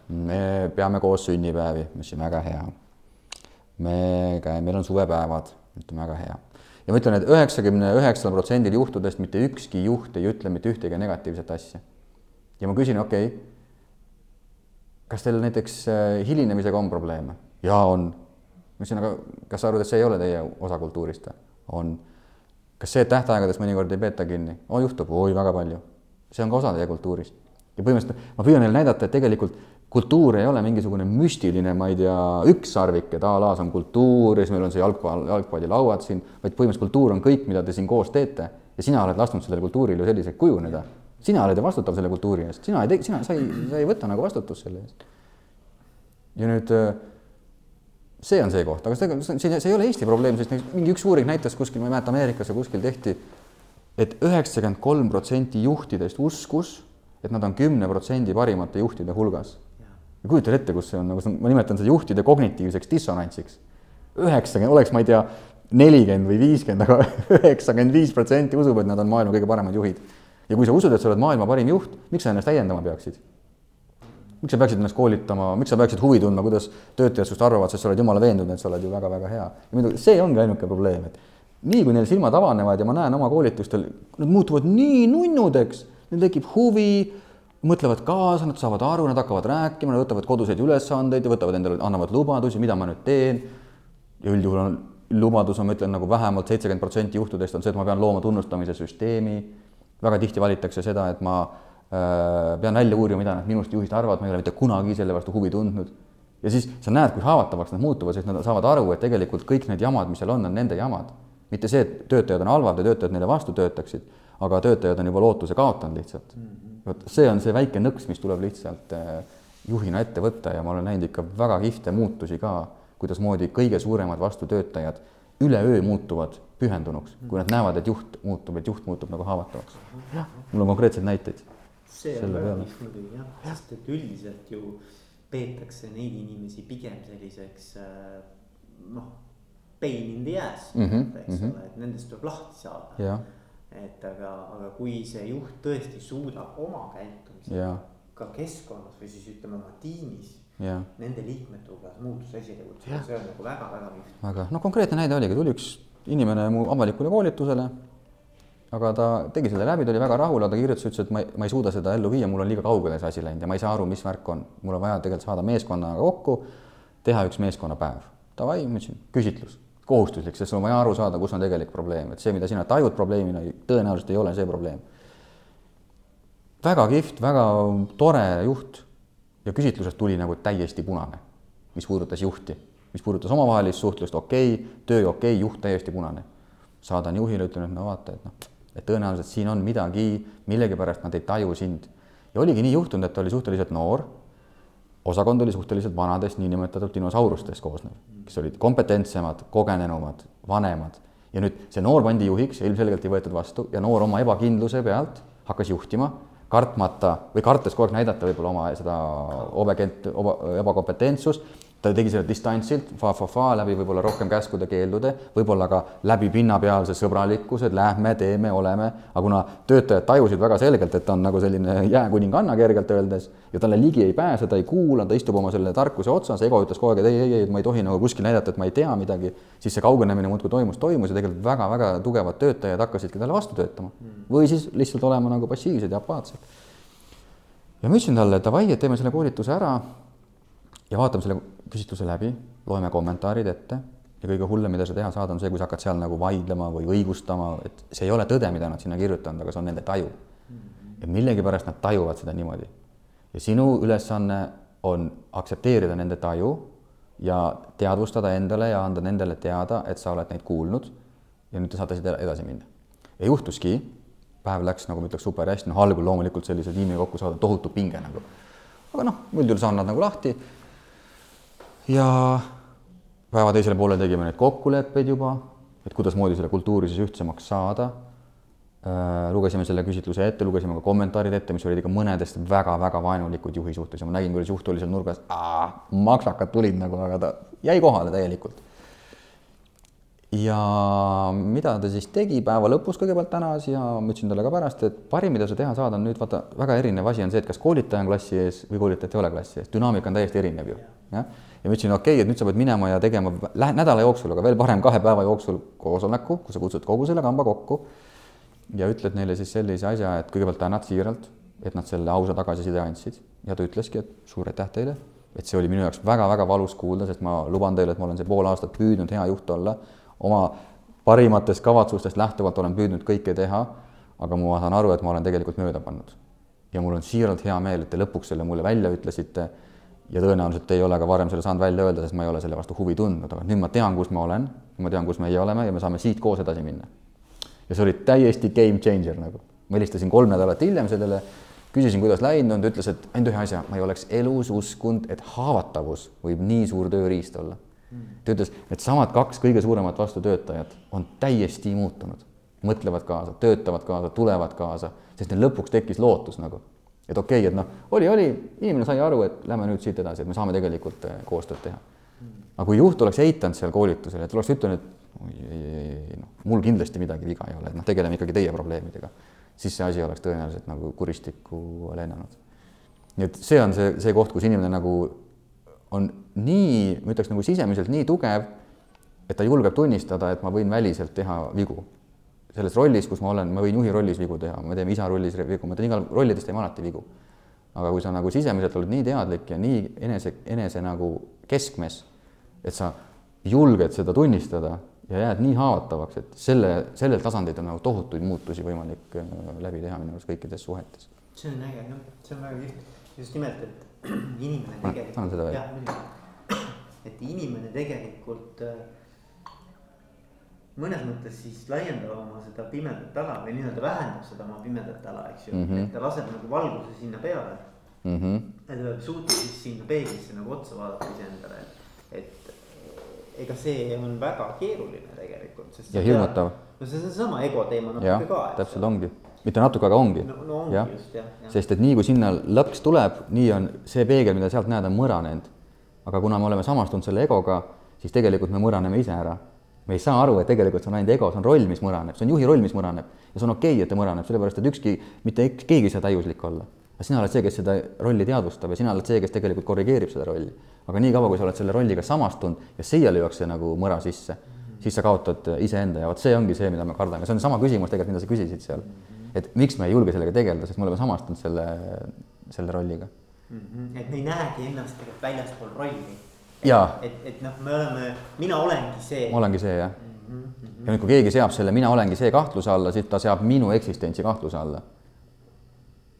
me peame koos sünnipäevi, ma ütlesin, väga hea. Me käime, meil on suvepäevad, ütleme väga hea ja ma ütlen, et üheksakümne üheksal protsendil juhtudest mitte ükski juht ei ütle mitte ühtegi negatiivset asja. ja ma küsin, okei okay,, kas teil näiteks äh, hilinemisega on probleeme? jaa, on. ma ütlesin, aga kas sa arvad, et see ei ole teie osa kultuurist või? on. kas see, et tähtaegadest mõnikord ei peeta kinni? oo, juhtub, oi, väga palju. see on ka osa teie kultuurist. ja põhimõtteliselt ma püüan neile näidata, et tegelikult kultuur ei ole mingisugune müstiline, ma ei tea, ükssarvik, et a la see on kultuur ja siis meil on see jalgpall, jalgpallilauad siin, vaid põhimõtteliselt kultuur on kõik, mida te siin koos teete ja sina oled lasknud sellele kultuurile ju selliseks kujuneda. sina oled ju vastutav selle kultuuri eest, sina ei tee, sina, sa ei, sa ei võta nagu vastutust selle eest. ja nüüd see on see koht, aga see, see, see ei ole Eesti probleem, sest mingi üks uuring näitas kuskil, ma ei mäleta, Ameerikas või kuskil tehti et, et üheksakümmend kolm protsenti juhtidest uskus, et nad on kümne protsendi parimate juhtide hulgas ja kujutan ette, kus see on, nagu ma nimetan seda juhtide kognitiivseks dissonantsiks. üheksakümmend, oleks, ma ei tea, nelikümmend või viiskümmend, aga üheksakümmend viis protsenti usub, et nad on maailma kõige paremad juhid. ja kui sa usud, et sa oled maailma parim juht, miks sa ennast täiendama peaksid? miks sa peaksid ennast koolitama, miks sa peaksid huvi tundma, kuidas töötajad sinust arvavad, sest sa oled jumala veendunud, et sa oled ju väga-väga hea. ja muidugi see ongi ainuke probleem, et nii kui neil silmad avanevad ja ma näen oma koolitustel, nad muutuvad nii nunnudeks, neil tekib huvi mõtlevad kaasa, nad saavad aru, nad hakkavad rääkima, nad võtavad koduseid ülesandeid ja võtavad endale, annavad lubadusi, mida ma nüüd teen. ja üldjuhul on lubadus, ma ütlen nagu vähemalt seitsekümmend protsenti juhtudest on see, et ma pean looma tunnustamise süsteemi. väga tihti valitakse seda, et ma äh, pean välja uurima, mida nad minust juhist arvavad, ma ei ole mitte kunagi selle vastu huvi tundnud. ja siis sa näed, kui haavatavaks nad muutuvad, sest nad saavad aru, et tegelikult kõik need jamad, mis seal on, on nende jamad. mitte see, et töötajad on halvad ja töötajad neile vastu töötaksid, aga töötajad on juba lootuse kaotanud lihtsalt mm. Vot see on see väike nõks, mis tuleb lihtsalt äh, juhina ette võtta ja ma olen näinud ikka väga kihvte muutusi ka, kuidasmoodi kõige suuremad vastutöötajad üleöö muutuvad pühendunuks, kui nad näevad, et juht muutub, et juht muutub nagu haavatavaks. mul on konkreetseid näiteid. see on väga kihvt muidugi jah, sest et üldiselt ju peetakse neid inimesi pigem selliseks äh, noh, pain in the ass mm, -hmm, eks mm -hmm. ole, et nendest tuleb lahti saada et aga, aga kui see juht tõesti suudab oma käitumisega ka keskkonnas või siis ütleme oma tiimis. Ja. Nende liikmete hulgas muutuse esile kutsuda, see on nagu väga-väga kihvt. väga, no konkreetne näide oligi, tuli üks inimene mu avalikule koolitusele. aga ta tegi selle läbi, ta oli väga rahul, aga ta kirjutas, ütles, et ma ei, ma ei suuda seda ellu viia, mul on liiga kaugele see asi läinud ja ma ei saa aru, mis värk on. mul on vaja tegelikult saada meeskonnaga kokku, teha üks meeskonnapäev. Davai, ma ütlesin, küsitlus kohustuslik, sest on vaja aru saada, kus on tegelik probleem, et see, mida sina tajud probleemina, tõenäoliselt ei ole see probleem. väga kihvt, väga tore juht ja küsitlusest tuli nagu täiesti punane, mis puudutas juhti, mis puudutas omavahelist suhtlust, okei okay,, töö okei okay,, juht täiesti punane. saadan juhile, ütlen, et no vaata, et noh, et tõenäoliselt siin on midagi, millegipärast nad ei taju sind. ja oligi nii juhtunud, et ta oli suhteliselt noor osakond oli suhteliselt vanadest niinimetatud dinosaurustest koosnev, kes olid kompetentsemad, kogenenumad, vanemad. Ja nüüd see noor pandi juhiks ja ilmselgelt ei võetud vastu ja noor oma ebakindluse pealt hakkas juhtima, kartmata või kartes kogu aeg näidata võib-olla oma seda obekent-, ebakompetentsust ta tegi seda distantsilt fa,, fa-fa-fa läbi võib-olla rohkem käskude-keeldude, võib-olla ka läbi pinnapealse sõbralikkuse, et lähme, teeme, oleme, aga kuna töötajad tajusid väga selgelt, et ta on nagu selline jääkuninganna kergelt öeldes ja talle ligi ei pääse, ta ei kuula, ta istub oma selle tarkuse otsas, ego ütles kogu aeg, et ei, ei, ei, ma ei tohi nagu kuskil näidata, et ma ei tea midagi, siis see kaugenemine muudkui toimus, toimus ja tegelikult väga-väga tugevad töötajad hakkasidki talle vastu töötama. või siis lihtsalt olema nagu passiivsed ja apaatsed. ja ma ütlesin talle, davai, et teeme selle koolituse ära ja vaatame selle küsitluse läbi, loeme kommentaarid ette ja kõige hullem, mida sa teha saad, on see, kui sa hakkad seal nagu vaidlema või õigustama, et see ei ole tõde, mida nad sinna kirjutanud, aga see on nende taju. ja millegipärast nad tajuvad seda niimoodi. ja sinu ülesanne on aktsepteerida nende taju ja teadvustada endale ja anda nendele teada, et sa oled neid kuulnud ja nüüd te saate siit edasi minna. ja juhtuski, päev läks, nagu ma ütleks, super hästi, noh, algul loomulikult sellise tiimi kokku saada, tohutu pinge nagu. aga noh, üldjuhul saan nad nagu lahti ja päeva teisele poole tegime neid kokkuleppeid juba, et kuidasmoodi selle kultuuri siis ühtsemaks saada. Äh, lugesime selle küsitluse ette, lugesime ka kommentaarid ette, mis olid ikka mõnedest väga-väga vaenulikud juhi suhtes ja ma nägin, kuidas juht oli seal nurgas, maksakad tulid nagu, aga ta jäi kohale täielikult. ja mida ta siis tegi päeva lõpus kõigepealt tänas ja ma ütlesin talle ka pärast, et parim, mida sa teha saad, on nüüd vaata, väga erinev asi on see, et kas koolitaja on klassi ees või koolitajat ei ole klassi ees, dünaamika on täiesti erinev ju, jah ja ma ütlesin, okei okay,, et nüüd sa pead minema ja tegema nädala jooksul, aga veel parem kahe päeva jooksul koosoleku, kus sa kutsud kogu selle kamba kokku ja ütled neile siis sellise asja, et kõigepealt tänad siiralt, et nad selle ausa tagasiside andsid ja ta ütleski, et suur aitäh teile, et see oli minu jaoks väga-väga valus kuulda, sest ma luban teile, et ma olen see pool aastat püüdnud hea juht olla, oma parimatest kavatsustest lähtuvalt olen püüdnud kõike teha, aga ma saan aru, et ma olen tegelikult mööda pannud. ja mul on siiralt hea meel, et te lõpuks selle mulle välja ütlesite ja tõenäoliselt ei ole ka varem selle saanud välja öelda, sest ma ei ole selle vastu huvi tundnud, aga nüüd ma tean, kus ma olen, ma tean, kus meie oleme ja me saame siit koos edasi minna. ja see oli täiesti game changer nagu. ma helistasin kolm nädalat hiljem sellele, küsisin, kuidas läinud, ta ütles, et ainult ühe asja, ma ei oleks elus uskunud, et haavatavus võib nii suur tööriist olla. ta ütles, et samad kaks kõige suuremat vastutöötajat on täiesti muutunud, mõtlevad kaasa, töötavad kaasa, tulevad kaasa, sest neil lõpuks tekkis lootus nagu et okei okay,, et noh, oli, oli, inimene sai aru, et lähme nüüd siit edasi, et me saame tegelikult eh, koostööd teha. aga kui juht oleks eitanud seal koolitusel, et oleks ütelnud, et oi, ei, ei, ei, noh, mul kindlasti midagi viga ei ole, et noh, tegeleme ikkagi teie probleemidega, siis see asi oleks tõenäoliselt nagu kuristikku lennanud. nii et see on see, see koht, kus inimene nagu on nii, ma ütleks nagu sisemiselt nii tugev, et ta julgeb tunnistada, et ma võin väliselt teha vigu selles rollis, kus ma olen, ma võin juhi rollis vigu teha, me teeme isa rollis vigu, ma teen igal rollides teeme alati vigu. aga kui sa nagu sisemiselt oled nii teadlik ja nii enese, enese nagu keskmes, et sa julged seda tunnistada ja jääd nii haavatavaks, et selle, sellel tasandil on nagu tohutuid muutusi võimalik äh, läbi teha minu arust kõikides suhetes. see on äge jah, see on väga kihvt, just nimelt, et inimene tegelikult. annan seda veel. et inimene tegelikult äh, mõnes mõttes siis laiendab oma seda pimedat ala või nii-öelda vähendab seda oma pimedat ala, eks ju mm, -hmm. et ta laseb nagu valguse sinna peale mm. -hmm. ja ta peab suutma siis sinna peeglisse nagu otsa vaadata iseendale, et, et ega see on väga keeruline tegelikult. ja hirmutav. no see on seesama ego teema natuke ka. täpselt ongi, mitte natuke, aga ongi. no, no ongi ja. just jah ja.. sest et nii kui sinna lõks tuleb, nii on see peegel, mida sealt näed, on mõranenud. aga kuna me oleme samastunud selle egoga, siis tegelikult me mõraneme ise ära me ei saa aru, et tegelikult see on ainult ego, see on roll, mis mõraneb, see on juhi roll, mis mõraneb ja see on okei okay,, et ta mõraneb, sellepärast et ükski, mitte keegi ei saa täiuslik olla. aga sina oled see, kes seda rolli teadvustab ja sina oled see, kes tegelikult korrigeerib seda rolli. aga niikaua, kui sa oled selle rolliga samastunud ja siiale ei jookse nagu mõra sisse, siis sa kaotad iseenda ja vot see ongi see, mida me kardame, see on sama küsimus tegelikult, mida sa küsisid seal. et miks me ei julge sellega tegeleda, sest me oleme samastunud selle, selle rolliga mm. -hmm. et me ei näegi ennast tegelikult väljaspool rolli jaa. et, et noh, me oleme, mina olengi see. olengi see jah mm. -hmm. ja nüüd, kui keegi seab selle mina olengi see kahtluse alla, siis ta seab minu eksistentsi kahtluse alla.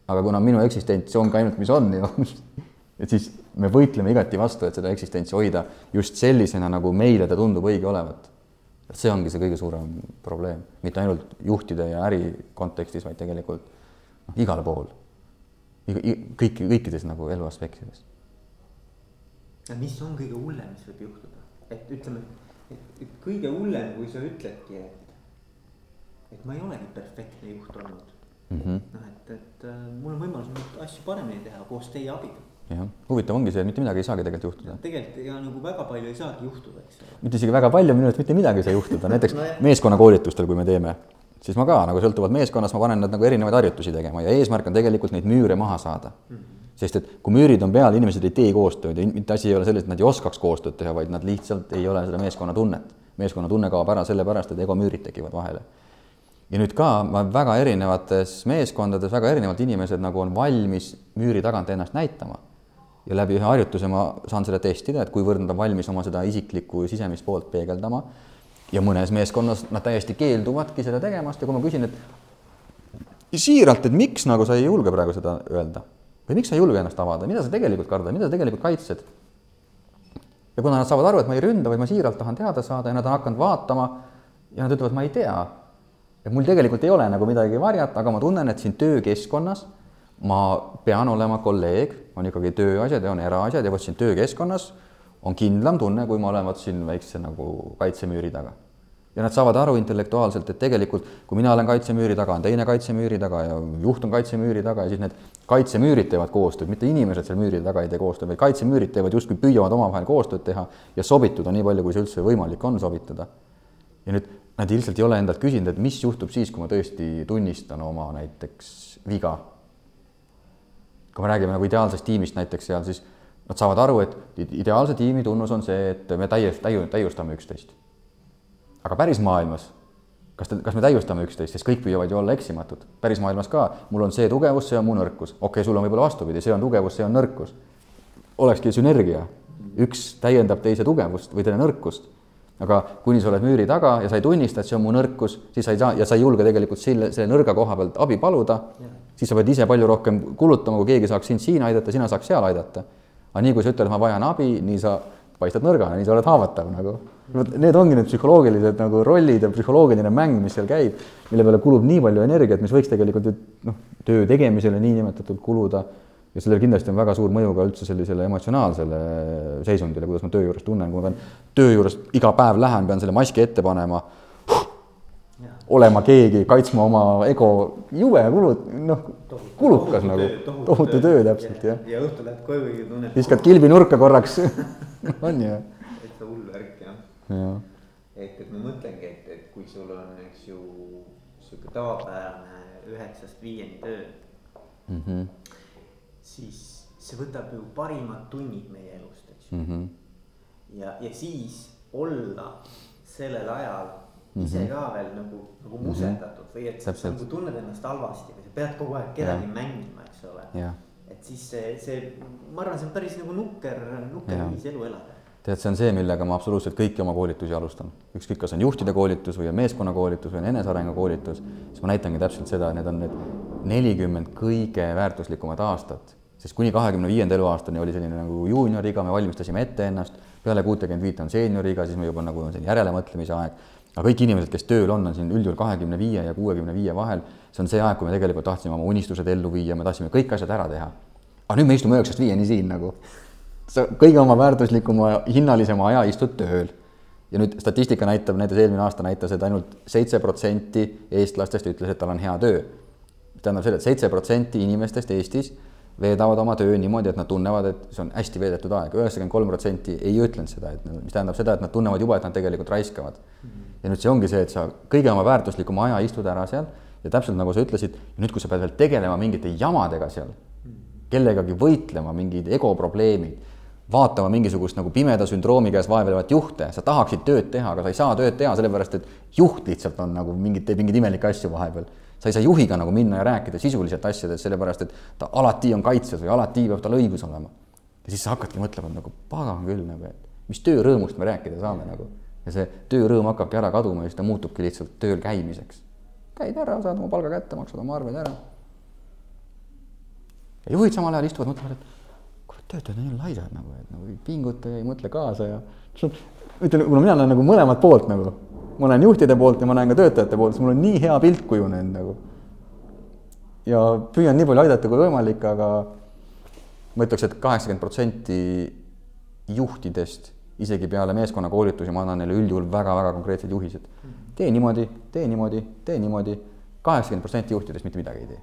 aga kuna minu eksistents ongi ainult, mis on ju et siis me võitleme igati vastu, et seda eksistentsi hoida just sellisena, nagu meile ta tundub õige olevat. et see ongi see kõige suurem probleem, mitte ainult juhtide ja äri kontekstis, vaid tegelikult noh, igal pool. kõiki, kõikides nagu elu aspektides mis on kõige hullem, mis võib juhtuda, et ütleme, et, kõige hullem, kui sa ütledki, et, et ma ei olegi perfektne juht olnud. Mm -hmm.. noh, et, et äh, mul on võimalus neid asju paremini teha koos teie abiga. Jah, huvitav ongi see, et mitte midagi ei saagi tegelikult juhtuda. tegelikult ega nagu väga palju ei saagi juhtuda, eks ole. mitte isegi väga palju, minu arust mitte midagi ei saa juhtuda, näiteks no meeskonnakoolitustel, kui me teeme, siis ma ka nagu sõltuvalt meeskonnast, ma panen nad nagu erinevaid harjutusi tegema. Ja eesmärk on tegelikult neid müüre maha saada. Mm. -hmm sest et kui müürid on peal, inimesed ei tee koostööd ja mitte asi ei ole selles, et nad ei oskaks koostööd teha, vaid nad lihtsalt ei ole seda meeskonnatunnet. meeskonnatunne kaob ära sellepärast, et egomüürid tekivad vahele. ja nüüd ka väga erinevates meeskondades väga erinevad inimesed nagu on valmis müüri tagant ennast näitama ja läbi ühe harjutuse ma saan seda testida, et kuivõrd nad on valmis oma seda isiklikku sisemist poolt peegeldama. ja mõnes meeskonnas nad täiesti keelduvadki seda tegemast ja kui ma küsin, et siiralt, et miks nagu sa ei julge praegu seda öelda või miks sa ei julge ennast avada, mida sa tegelikult kardad, mida sa tegelikult kaitsed? ja kuna nad saavad aru, et ma ei ründa, vaid ma siiralt tahan teada saada ja nad on hakanud vaatama ja nad ütlevad, ma ei tea. et mul tegelikult ei ole nagu midagi varjata, aga ma tunnen, et siin töökeskkonnas ma pean olema kolleeg, on ikkagi tööasjad ja on eraasjad ja vot siin töökeskkonnas on kindlam tunne, kui ma olen vot siin väikse nagu kaitsemüüri taga. Ja nad saavad aru intellektuaalselt, et tegelikult kui mina olen kaitsemüüri taga, on teine kaitsemüüri taga ja juht on kaitsemüüri taga ja siis need kaitsemüürid teevad koostööd, mitte inimesed seal müüri taga ei tee koostööd, vaid kaitsemüürid teevad justkui püüavad omavahel koostööd teha ja sobituda nii palju, kui see üldse võimalik on sobitada. ja nüüd nad ilmselt ei ole endalt küsinud, et mis juhtub siis, kui ma tõesti tunnistan oma näiteks viga kui me räägime nagu ideaalsest tiimist näiteks seal, siis nad saavad aru, et ideaalse tiimi tunnus on see, et me täies, täiu-, täiustame üksteist. Aga päris maailmas, kas te, kas me täiustame üksteist, sest kõik püüavad ju olla eksimatud. päris maailmas ka, mul on see tugevus, see on mu nõrkus. okei okay,, sul on võib-olla vastupidi, see on tugevus, see on nõrkus. olekski sünergia, üks täiendab teise tugevust või teine nõrkust aga kuni sa oled müüri taga ja sa ei tunnista, et see on mu nõrkus, siis sa ei saa ja sa ei julge tegelikult selle, selle nõrga koha pealt abi paluda, siis sa pead ise palju rohkem kulutama, kui keegi saaks sind siin aidata, sina saaks seal aidata. aga nii kui sa ütled, ma vajan abi, nii sa paistad nõrgana, nii sa oled haavatav nagu. Vot need ongi need psühholoogilised nagu rollid ja psühholoogiline mäng, mis seal käib, mille peale kulub nii palju energiat, mis võiks tegelikult ju noh, töö tegemisele niinimetatult kuluda ja sellel kindlasti on väga suur mõju ka üldse sellisele emotsionaalsele seisundile, kuidas ma töö juures tunnen, kui ma pean töö juures iga päev lähen, pean selle maski ette panema huh,, olema keegi, kaitsma oma ego, jube kulut-, noh, kulukas tohutu nagu, tohutu töö täpselt, jah. ja õhtul lähed koju ja tunned. viskad kilbi nurka korraks on ju. täitsa hull värk, jah ja.. Et, et ma mõtlengi, et, et kui sul on, eks ju, sihuke tavapärane üheksast viieni töö mm. -hmm siis see võtab ju parimad tunnid meie elust, eks ju mm. -hmm. ja, ja siis olla sellel ajal mm -hmm. ise ka veel nagu, nagu mhm. musendatud või et sa nagu tunned ennast halvasti või sa pead kogu aeg kedagi ja. mängima, eks ole. et siis see, see, ma arvan, see on päris nagu nukker, nukker viis elu elada tead, see on see, millega ma absoluutselt kõiki oma koolitusi alustan. ükskõik, kas on juhtide koolitus või on meeskonnakoolitus või on enesearengu koolitus, siis ma näitangi täpselt seda, need on need nelikümmend kõige väärtuslikumat aastat sest kuni kahekümne viienda eluaastani oli selline nagu juunioriga, me valmistasime ette ennast, peale kuutekümmet viite on seenioriga, siis me juba nagu on selline järelemõtlemise aeg. aga kõik inimesed, kes tööl on, on siin üldjuhul kahekümne viie ja kuuekümne viie vahel, see on see aeg, kui me tegelikult tahtsime oma unistused ellu viia, me tahtsime kõik asjad ära teha. aga nüüd me istume üheksast viieni siin nagu. Sa kõige oma väärtuslikuma, hinnalisema aja istud tööl ja nüüd statistika näitab, näiteks eelmine aasta näitas, et ainult seitse protsenti eestlastest ütles, et tal on hea töö. tähendab seda, et seitse protsenti inimestest Eestis veedavad oma töö niimoodi, et nad tunnevad, et see on hästi veedetud aeg, üheksakümmend kolm protsenti ei ütlenud seda, et mis tähendab seda, et nad tunnevad juba, et nad tegelikult raiskavad. ja nüüd see ongi see, et sa kõige oma väärtuslikuma aja istud ära seal ja täpselt nagu sa ütlesid, nüüd, kui sa pead veel tegelema mingite jamadega seal, kellegagi võitlema, mingid egoprobleemid, vaatama mingisugust nagu pimeda sündroomi käes vaevlevat juhte, sa tahaksid tööd teha, aga sa ei saa tööd teha, sellepärast et juht lihtsalt on nagu mingit, teeb mingeid imelikke asju vahepeal sa ei saa juhiga nagu minna ja rääkida sisuliselt asjadest, sellepärast et ta alati on kaitses või alati peab tal õigus olema. ja siis sa hakkadki mõtlema nagu pagan küll nagu, et mis töörõõmust me rääkida saame nagu. ja see töörõõm hakkabki ära kaduma ja siis ta muutubki lihtsalt tööl käimiseks. käid ära, saad oma palga kätte, maksad oma arved ära. ja juhid samal ajal istuvad, mõtlevad, et töötajad on nii laisad nagu, et nagu ei pinguta ja ei mõtle kaasa ja ütlen, kuna mina olen nagu mõlemat poolt nagu ma näen juhtide poolt ja ma näen ka töötajate poolt, siis mul on nii hea pilt kujunenud nagu. ja püüan nii palju aidata kui võimalik, aga ma ütleks et, et kaheksakümmend protsenti juhtidest, isegi peale meeskonnakoolitusi ma annan neile üldjuhul väga-väga konkreetsed juhised. tee niimoodi, tee niimoodi, tee niimoodi, kaheksakümmend protsenti juhtidest mitte midagi ei tee.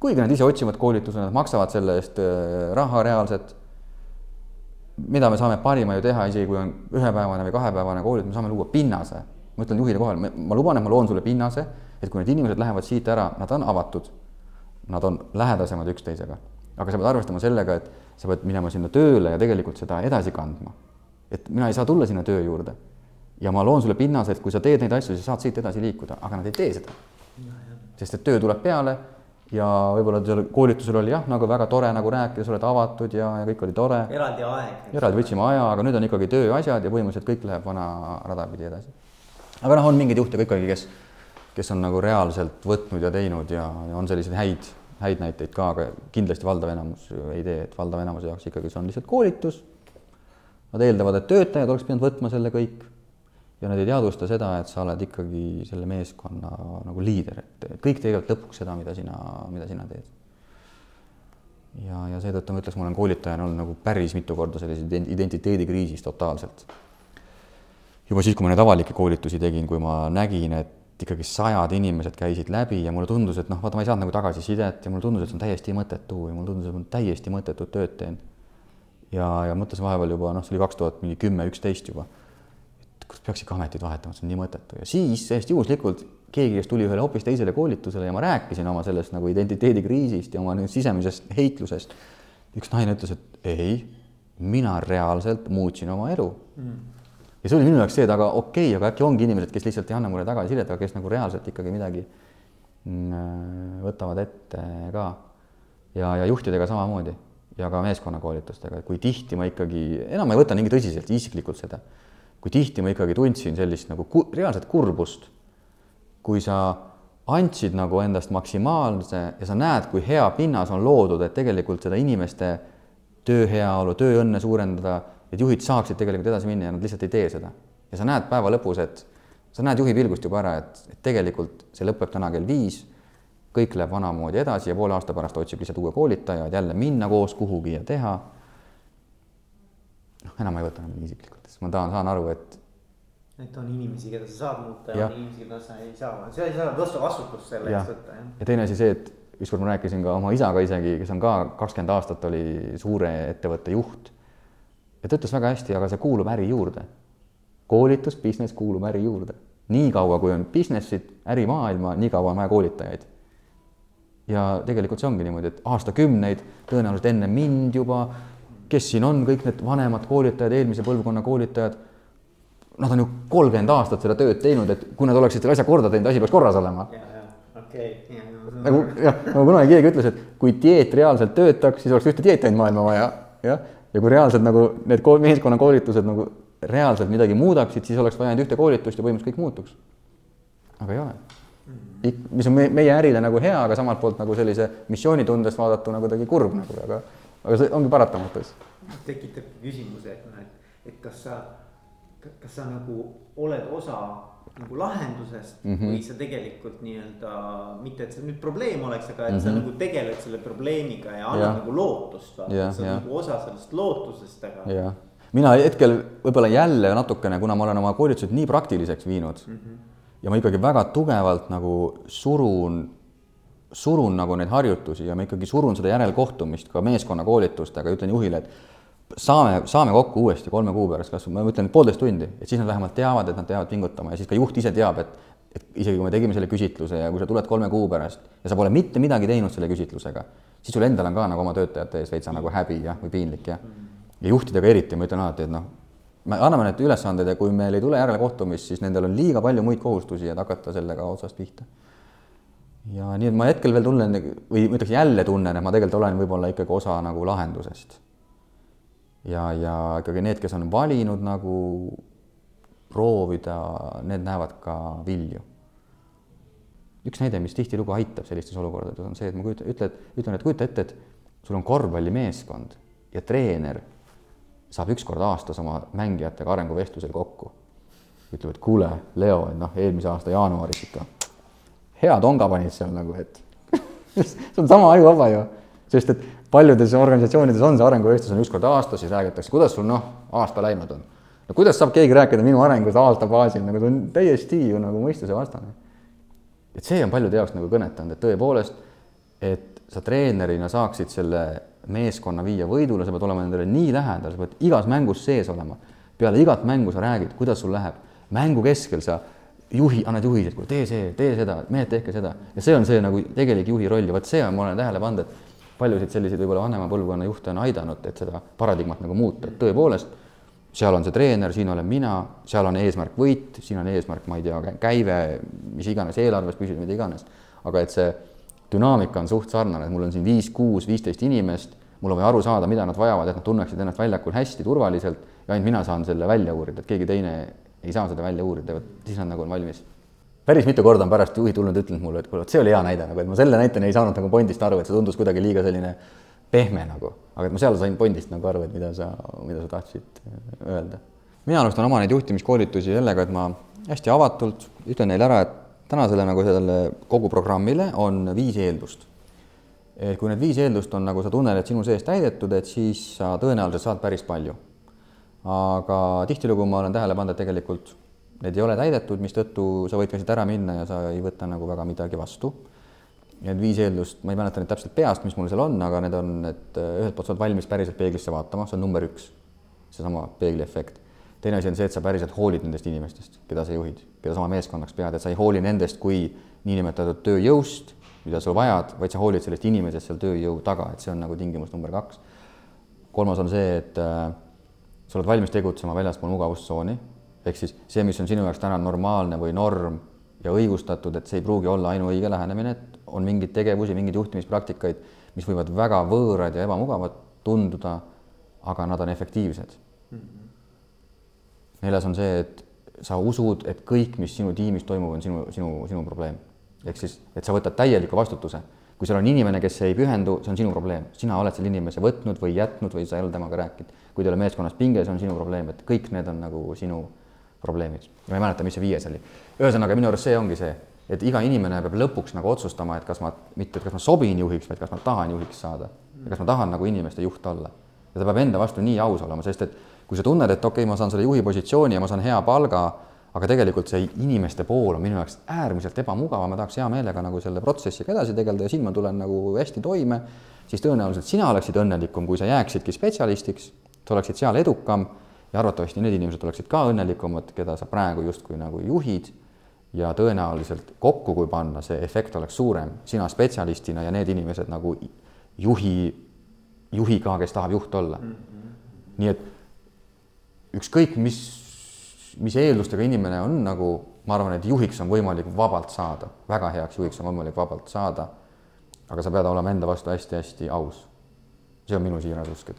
Kuigi nad ise otsivad koolituse, nad maksavad selle eest äh, raha reaalselt mida me saame parima ju teha, isegi kui on ühepäevane või kahepäevane koolitus, me saame luua pinnase. ma ütlen juhile kohal, ma luban, et ma loon sulle pinnase, et kui need inimesed lähevad siit ära, nad on avatud, nad on lähedasemad üksteisega. aga sa pead arvestama sellega, et sa pead minema sinna tööle ja tegelikult seda edasi kandma. et mina ei saa tulla sinna töö juurde. ja ma loon sulle pinnase, et kui sa teed neid asju, siis saad siit edasi liikuda, aga nad ei tee seda. sest et töö tuleb peale ja võib-olla seal koolitusel oli jah, nagu väga tore nagu rääkida, sa oled avatud ja, ja kõik oli tore. eraldi aeg. eraldi võtsime aja, aga nüüd on ikkagi tööasjad ja põhimõtteliselt kõik läheb vana rada pidi edasi. aga noh, on mingeid juhte ka ikkagi, kes, kes on nagu reaalselt võtnud ja teinud ja, ja on selliseid häid, häid näiteid ka, aga kindlasti valdav enamus ei tee, et valdav enamuse jaoks ikkagi see on lihtsalt koolitus. Nad eeldavad, et töötajad oleks pidanud võtma selle kõik ja nad ei teadvusta seda, et sa oled ikkagi selle meeskonna nagu liider, et kõik teevad lõpuks seda, mida sina, mida sina teed. ja, ja seetõttu ma ütleks, ma olen koolitajana olnud nagu päris mitu korda sellises identiteedikriisis totaalselt. juba siis, kui ma neid avalikke koolitusi tegin, kui ma nägin, et ikkagi sajad inimesed käisid läbi ja mulle tundus, et noh, vaata, ma ei saanud nagu tagasisidet ja mulle tundus, et see on täiesti mõttetu ja mulle tundus, et ma täiesti mõttetut tööd teen. ja, ja mõtlesin vahepeal juba, noh, see oli kaks tuhat mingi kümme, üksteist juba kus peaks ikka ametit vahetama, see on nii mõttetu ja siis täiesti juhuslikult keegi, kes tuli ühele hoopis teisele koolitusele ja ma rääkisin oma sellest nagu identiteedikriisist ja oma sisemisest heitlusest. üks naine ütles, et ei, mina reaalselt muutsin oma elu mm. ja see oli minu jaoks see, et aga okei okay,, aga äkki ongi inimesed, kes lihtsalt ei anna mulle tagasisidet, aga kes nagu reaalselt ikkagi midagi mm, võtavad ette ka. ja, ja juhtidega samamoodi ja ka meeskonnakoolitustega, kui tihti ma ikkagi, enam ma ei võta nii tõsiselt isiklikult seda kui tihti ma ikkagi tundsin sellist nagu ku, reaalset kurbust, kui sa andsid nagu endast maksimaalse ja sa näed, kui hea pinnas on loodud, et tegelikult seda inimeste tööheaolu, tööõnne suurendada, et juhid saaksid tegelikult edasi minna ja nad lihtsalt ei tee seda. ja sa näed päeva lõpus, et sa näed juhi pilgust juba ära, et, et tegelikult see lõpeb täna kell viis, kõik läheb vanamoodi edasi ja poole aasta pärast otsib lihtsalt uue koolitaja, et jälle minna koos kuhugi ja teha. noh, enam ei võta enam nii isiklikult sest ma tahan, saan aru, et. et on inimesi, keda sa saad muuta ja on inimesi, keda sa ei saa, sa ei saa tõsta vastutust selle eest võtta, jah. ja teine asi see, et ükskord ma rääkisin ka oma isaga isegi, kes on ka kakskümmend aastat oli suure ettevõtte juht. ja ta ütles väga hästi, aga see kuulub äri juurde. koolitus, business kuulub äri juurde. nii kaua, kui on business'id, ärimaailma, nii kaua on vaja koolitajaid ja tegelikult see ongi niimoodi, et aastakümneid, tõenäoliselt enne mind juba kes siin on, kõik need vanemad koolitajad, eelmise põlvkonna koolitajad, nad on ju kolmkümmend aastat seda tööd teinud, et kui nad oleksid selle asja korda teinud, asi peaks korras olema. Okay. nagu jah, nagu kunagi keegi ütles, et kui dieet reaalselt töötaks, siis oleks ühte dieeti ainult maailma vaja, jah. ja kui reaalselt nagu need meeskonnakoolitused nagu reaalselt midagi muudaksid, siis oleks vaja ainult ühte koolitust ja põhimõtteliselt kõik muutuks. aga ei ole. mis on meie ärile nagu hea, aga samalt poolt nagu sellise missioonitundest vaadatuna kuidagi kurb nagu, aga aga see ongi paratamatus. tekitab küsimuse, et noh, et, et kas sa, kas sa nagu oled osa nagu lahendusest mm -hmm. või sa tegelikult nii-öelda mitte, et see nüüd probleem oleks, aga et mm -hmm. sa mhm. nagu tegeled selle probleemiga ja annad ja. nagu lootust, sa oled nagu osa sellest lootusest, aga. mina hetkel võib-olla jälle natukene, kuna ma olen oma koolitused nii praktiliseks viinud mm -hmm. ja ma ikkagi väga tugevalt nagu surun surun nagu neid harjutusi ja ma ikkagi surun seda järelkohtumist ka meeskonnakoolitustega, ütlen juhile, et saame, saame kokku uuesti kolme kuu pärast, kas ma ütlen poolteist tundi, et siis nad vähemalt teavad, et nad peavad pingutama ja siis ka juht ise teab, et et isegi kui me tegime selle küsitluse ja kui sa tuled kolme kuu pärast ja sa pole mitte midagi teinud selle küsitlusega, siis sul endal on ka nagu oma töötajate ees veitsa nagu häbi jah, või piinlik jah. ja juhtidega eriti ma ütlen alati, et noh, me anname need ülesanded ja kui meil ei tule järelkohtumist, siis nendel on liiga palju muid kohustusi, et hakata sellega otsast pihta ja nii, et ma hetkel veel tunnen või ma ütleks jälle tunnen, et ma tegelikult olen võib-olla ikkagi osa nagu lahendusest. ja, ja ikkagi need, kes on valinud nagu proovida, need näevad ka vilju. üks näide, mis tihtilugu aitab sellistes olukordades, on see, et ma kujutan, ütled, ütlen, et kujuta ette, et sul on korvpallimeeskond ja treener saab üks kord aastas oma mängijatega arenguvestlusel kokku. ütleb, et kuule, Leo, et noh, eelmise aasta jaanuaris ikka hea tonga panid seal nagu, et see on sama ajuvaba ju. sest et paljudes organisatsioonides on see arenguvestlus on üks kord aastas, siis räägitakse, kuidas sul noh, aasta läinud on. no kuidas saab keegi rääkida minu arengust aasta baasil, nagu see on täiesti ju nagu mõistusevastane. et see on paljude jaoks nagu kõnetanud, et tõepoolest, et sa treenerina saaksid selle meeskonna viia võidule, sa pead olema nendele nii lähedal, sa pead igas mängus sees olema. peale igat mängu sa räägid, kuidas sul läheb. mängu keskel sa juhi, annad juhiseid, kuule tee see, tee seda, mehed, tehke seda. ja see on see nagu tegelik juhi roll ja vot see on, ma olen tähele pannud, et paljusid selliseid võib-olla vanema põlvkonna juhte on aidanud, et seda paradigmat nagu muuta, et tõepoolest, seal on see treener, siin olen mina, seal on eesmärk võit, siin on eesmärk, ma ei tea, käive, mis iganes, eelarves püsida, mida iganes. aga et see dünaamika on suht sarnane, et mul on siin viis, kuus, viisteist inimest, mul on vaja aru saada, mida nad vajavad, et nad tunneksid ennast väljakul hästi, turvaliselt ja ainult mina saan selle välja uurida, et keegi teine ei saa seda välja uurida, vot siis nad nagu on valmis. päris mitu korda on pärast juhid tulnud, ütlenud mulle, et kuule, vot see oli hea näide nagu, et ma selle näitena ei saanud nagu Bondist aru, et see tundus kuidagi liiga selline pehme nagu, aga et ma seal sain Bondist nagu aru, et mida sa, mida sa tahtsid äh, öelda. mina alustan oma neid juhtimiskoolitusi sellega, et ma hästi avatult ütlen neile ära, et tänasele nagu sellele kogu programmile on viis eeldust. kui need viis eeldust on nagu sa tunned, et sinu sees täidetud, et siis sa tõenäoliselt saad päris palju aga tihtilugu ma olen tähele pannud, et tegelikult need ei ole täidetud, mistõttu sa võid ka siit ära minna ja sa ei võta nagu väga midagi vastu. Need viis eeldust, ma ei mäleta nüüd täpselt peast, mis mul seal on, aga need on, et äh, ühelt poolt sa oled valmis päriselt peeglisse vaatama, see on number üks, seesama peegliefekt. teine asi on see, et sa päriselt hoolid nendest inimestest, keda sa juhid, keda sa oma meeskonnaks pead, et sa ei hooli nendest kui niinimetatud tööjõust, mida sa vajad, vaid sa hoolid sellest inimesest seal tööjõu taga, et see on nagu tingimus number kaks. kolmas on see, et äh, sa oled valmis tegutsema väljaspool mugavustsooni, ehk siis see, mis on sinu jaoks täna normaalne või norm ja õigustatud, et see ei pruugi olla ainuõige lähenemine, et on mingeid tegevusi, mingeid juhtimispraktikaid, mis võivad väga võõrad ja ebamugavad tunduda, aga nad on efektiivsed mm. -hmm. neljas on see, et sa usud, et kõik, mis sinu tiimis toimub, on sinu, sinu, sinu probleem. ehk siis, et sa võtad täieliku vastutuse. Kui seal on inimene, kes ei pühendu, see on sinu probleem, sina oled selle inimese võtnud või jätnud või sa ei ole temaga rääkinud kui teil on meeskonnas pinge, see on sinu probleem, et kõik need on nagu sinu probleemid. ma ei mäleta, mis see viies oli. ühesõnaga, minu arust see ongi see, et iga inimene peab lõpuks nagu otsustama, et kas ma, mitte et kas ma sobin juhiks, vaid kas ma tahan juhiks saada. ja kas ma tahan nagu inimeste juht olla. ja ta peab enda vastu nii aus olema, sest et kui sa tunned, et okei okay,, ma saan selle juhi positsiooni ja ma saan hea palga, aga tegelikult see inimeste pool on minu jaoks äärmiselt ebamugav, ma tahaks hea meelega nagu selle protsessiga edasi tegeleda ja siin ma tulen nagu hästi toime, siis tõenäoliselt sina oleksid õnnelikum, kui sa jääksidki spetsialistiks sa oleksid seal edukam ja arvatavasti need inimesed oleksid ka õnnelikumad, keda sa praegu justkui nagu juhid ja tõenäoliselt kokku, kui panna, see efekt oleks suurem, sina spetsialistina ja need inimesed nagu juhi, juhiga, kes tahab juht olla mm. -hmm. nii et ükskõik, mis, mis eeldustega inimene on nagu, ma arvan, et juhiks on võimalik vabalt saada, väga heaks juhiks on võimalik vabalt saada. aga sa pead olema enda vastu hästi-hästi aus. see on minu siiras usk, et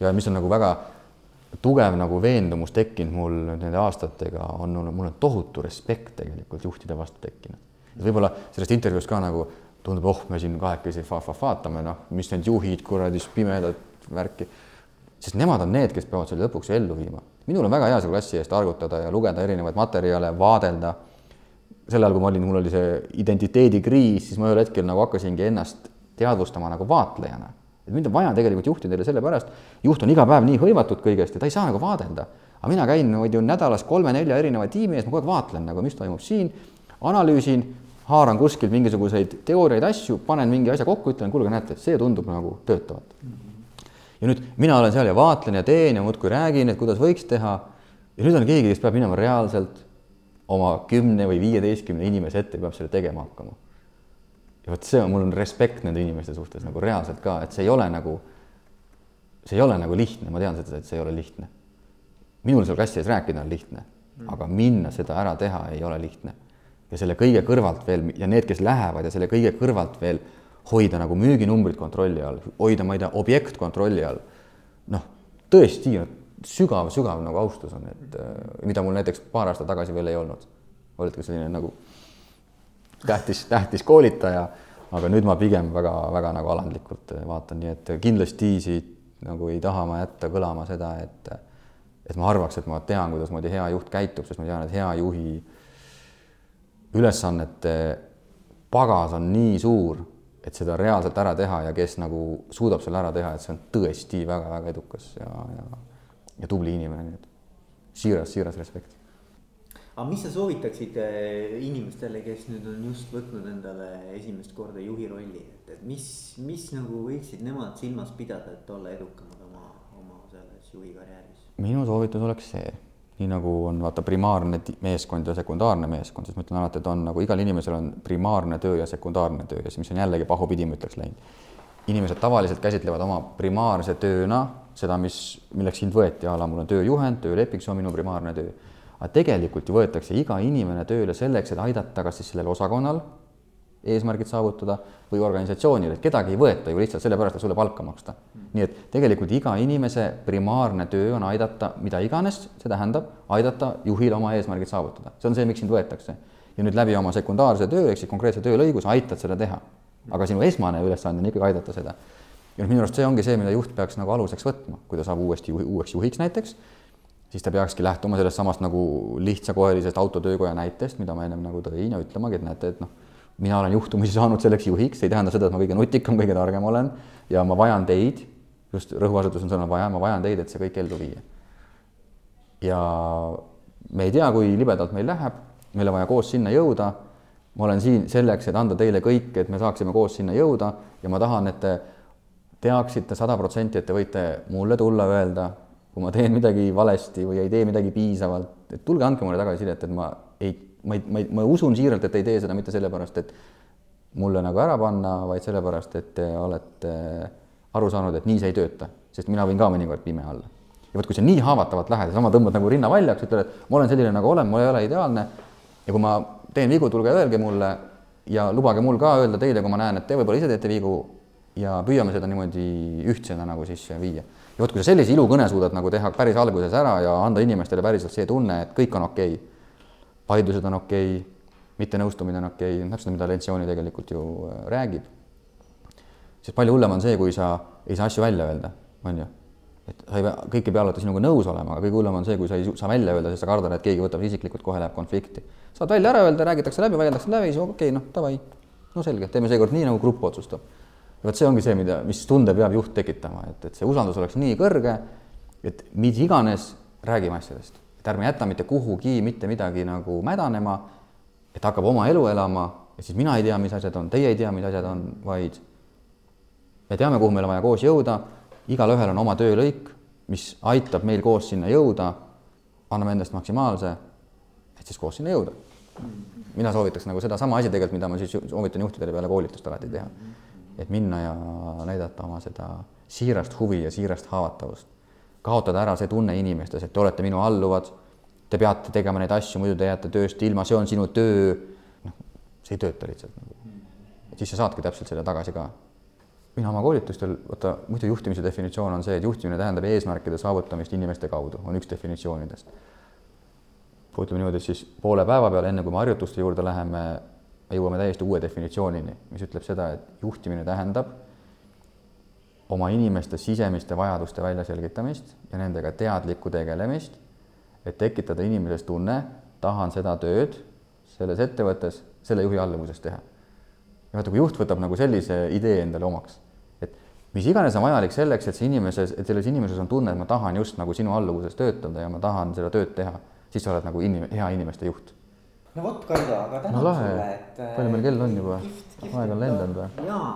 ja mis on nagu väga tugev nagu veendumus tekkinud mul nende aastatega, on, mul on tohutu respekt tegelikult juhtide vastu tekkinud. võib-olla sellest intervjuust ka nagu tundub, oh, me siin kahekesi fa-fa vaatame, noh, mis need juhid kuradi pimedat värki. sest nemad on need, kes peavad selle lõpuks ellu viima. Minul on väga hea seal klassi eest arvutada ja lugeda erinevaid materjale, vaadelda. sel ajal, kui ma olin, mul oli see identiteedikriis, siis ma ühel hetkel nagu hakkasingi ennast teadvustama nagu vaatlejana et mind on vaja tegelikult juhtidele sellepärast, juht on iga päev nii hõivatud kõigest ja ta ei saa nagu vaadelda. aga mina käin muidu nädalas kolme-nelja erineva tiimi ees, ma kogu aeg vaatlen nagu, mis toimub siin, analüüsin, haaran kuskilt mingisuguseid teooriaid, asju, panen mingi asja kokku, ütlen, kuulge, näete, see tundub nagu töötavat. Ja nüüd mina olen seal ja vaatlen ja teen ja muudkui räägin, et kuidas võiks teha. ja nüüd on keegi, kes peab minema reaalselt oma kümne või viieteistkümne inimese ette, peab selle tegema hakkama ja vot see on, mul on respekt nende inimeste suhtes nagu reaalselt ka, et see ei ole nagu, see ei ole nagu lihtne, ma tean seda, et see ei ole lihtne. minul seal kassi ees rääkida on lihtne, aga minna seda ära teha ei ole lihtne. ja selle kõige kõrvalt veel ja need, kes lähevad ja selle kõige kõrvalt veel hoida nagu müüginumbrid kontrolli all, hoida, ma ei tea, objekt kontrolli all. noh, tõesti sügav-sügav nagu austus on, et mida mul näiteks paar aastat tagasi veel ei olnud. olidki selline nagu tähtis, tähtis koolitaja, aga nüüd ma pigem väga-väga nagu alandlikult vaatan, nii et kindlasti siit nagu ei taha ma jätta kõlama seda, et et ma arvaks, et ma tean, kuidasmoodi hea juht käitub, sest ma tean, et hea juhi ülesannete pagas on nii suur, et seda reaalselt ära teha ja kes nagu suudab selle ära teha, et see on tõesti väga-väga edukas ja, ja, ja tubli inimene, nii et siiras, siiras respekt. aga mis sa soovitaksid eh, inimestele, kes nüüd on just võtnud endale esimest korda juhi rolli, et, et mis, mis nagu võiksid nemad silmas pidada, et olla edukamad oma, oma selles juhi karjääris? minu soovitus oleks see nii nagu on vaata primaarne meeskond ja sekundaarne meeskond, siis ma ütlen alati, et on nagu igal inimesel on primaarne töö ja sekundaarne töö ja siis, mis on jällegi pahupidi, ma ütleks läinud. inimesed tavaliselt käsitlevad oma primaarse tööna seda, mis, milleks sind võeti, a la mul on tööjuhend, tööleping, see on minu primaarne töö. aga tegelikult ju võetakse iga inimene tööle selleks, et aidata kas siis sellel osakonnal eesmärgid saavutada või organisatsioonil, et kedagi ei võeta ju lihtsalt sellepärast, et sulle palka maksta. nii et tegelikult iga inimese primaarne töö on aidata, mida iganes see tähendab, aidata juhil oma eesmärgid saavutada, see on see, miks sind võetakse. ja nüüd läbi oma sekundaarse töö ehk siis konkreetse töölõigus aitad seda teha. aga sinu esmane ülesanne on ikkagi aidata seda. ja noh, minu arust see ongi see, mida juht peaks nagu aluseks võtma, kui ta saab uuesti juhi, uueks juhiks näiteks, siis ta peakski lähtuma sellest samast nagu lihtsakoelisest autotöökoja näitest, mida ma ennem nagu tõin ja ütlemagi, et näete, et noh mina olen juhtumisi saanud selleks juhiks, ei tähenda seda, et ma kõige nutikam, kõige targem olen ja ma vajan teid, just rõhuasetus on sõnal vaja, ma vajan teid, et see kõik ellu viia. ja me ei tea, kui libedalt meil läheb, meil on vaja koos sinna jõuda. ma olen siin selleks, et anda teile kõik, et me saaksime koos sinna jõuda ja ma tahan, et te teaksite sada protsenti, et te võite mulle tulla öelda, kui ma teen midagi valesti või ei tee midagi piisavalt, et tulge, andke mulle tagasisidet, et ma ma ei, ma ei, ma usun siiralt, et ei tee seda mitte sellepärast, et mulle nagu ära panna, vaid sellepärast, et te olete aru saanud, et nii see ei tööta, sest mina võin ka mõnikord pime olla. ja vot, kui sa nii haavatavalt lähed sama tõmbad nagu rinna valjaks, ütled, et ma olen selline, nagu olen, mul ei ole ideaalne ja kui ma teen vigu, tulge öelge mulle ja lubage mul ka öelda teile, kui ma näen, et te võib-olla ise teete vigu ja püüame seda niimoodi ühtsena nagu sisse viia. ja vot, kui sa sellise ilukõne suudad nagu teha päris alguses ära ja anda inimestele päriselt see tunne, et kõik on okei okay vaidlused on okei okay,, mittenõustumine on okei okay,, täpselt mida Lentsiooni tegelikult ju äh, räägib. sest palju hullem on see, kui sa ei saa asju välja öelda, on ju. et sa ei pea, kõik ei pea alati sinuga nõus olema, aga kõige hullem on see, kui sa ei saa välja öelda, sest sa kardad, et keegi võtab isiklikult, kohe läheb konflikti. saad välja ära öelda, räägitakse läbi, vaieldakse läbi, siis okei okay,, noh, davai. no selge, teeme seekord nii, nagu grupp otsustab. vot see ongi see, mida, mis tunde peab juht tekitama, et, et see usaldus oleks nii kõrge, et mis iganes, räägime asjadest et ärme jäta mitte kuhugi mitte midagi nagu mädanema, et hakkab oma elu elama ja siis mina ei tea, mis asjad on, teie ei tea, mis asjad on, vaid me teame, kuhu meil on vaja koos jõuda, igalühel on oma töölõik, mis aitab meil koos sinna jõuda, anname endast maksimaalse, et siis koos sinna jõuda. mina soovitaks nagu sedasama asja tegelikult, mida ma siis soovitan juhtidele peale koolitust alati teha. et minna ja näidata oma seda siirast huvi ja siirast haavatavust kaotada ära see tunne inimestes, et te olete minu alluvad, te peate tegema neid asju, muidu te jääte tööst ilma, see on sinu töö. noh, see ei tööta lihtsalt nagu. siis sa saadki täpselt selle tagasi ka. mina oma koolitustel, vaata muidu juhtimise definitsioon on see, et juhtimine tähendab eesmärkide saavutamist inimeste kaudu, on üks definitsioonidest. ütleme niimoodi, et siis poole päeva peal, enne kui me harjutuste juurde läheme, me jõuame täiesti uue definitsioonini, mis ütleb seda, et juhtimine tähendab oma inimeste sisemiste vajaduste väljaselgitamist ja nendega teadlikku tegelemist, et tekitada inimeses tunne, tahan seda tööd selles ettevõttes selle juhi alluvuses teha. ja vaata, kui juht võtab nagu sellise idee endale omaks, et mis iganes on vajalik selleks, et see inimeses, et selles inimeses on tunne, et ma tahan just nagu sinu alluvuses töötada ja ma tahan seda tööd teha, siis sa oled nagu inim-, hea inimeste juht no vot, Kaido, aga tänan no, sulle, et. palju meil kell on juba? aeg on lendanud või? jaa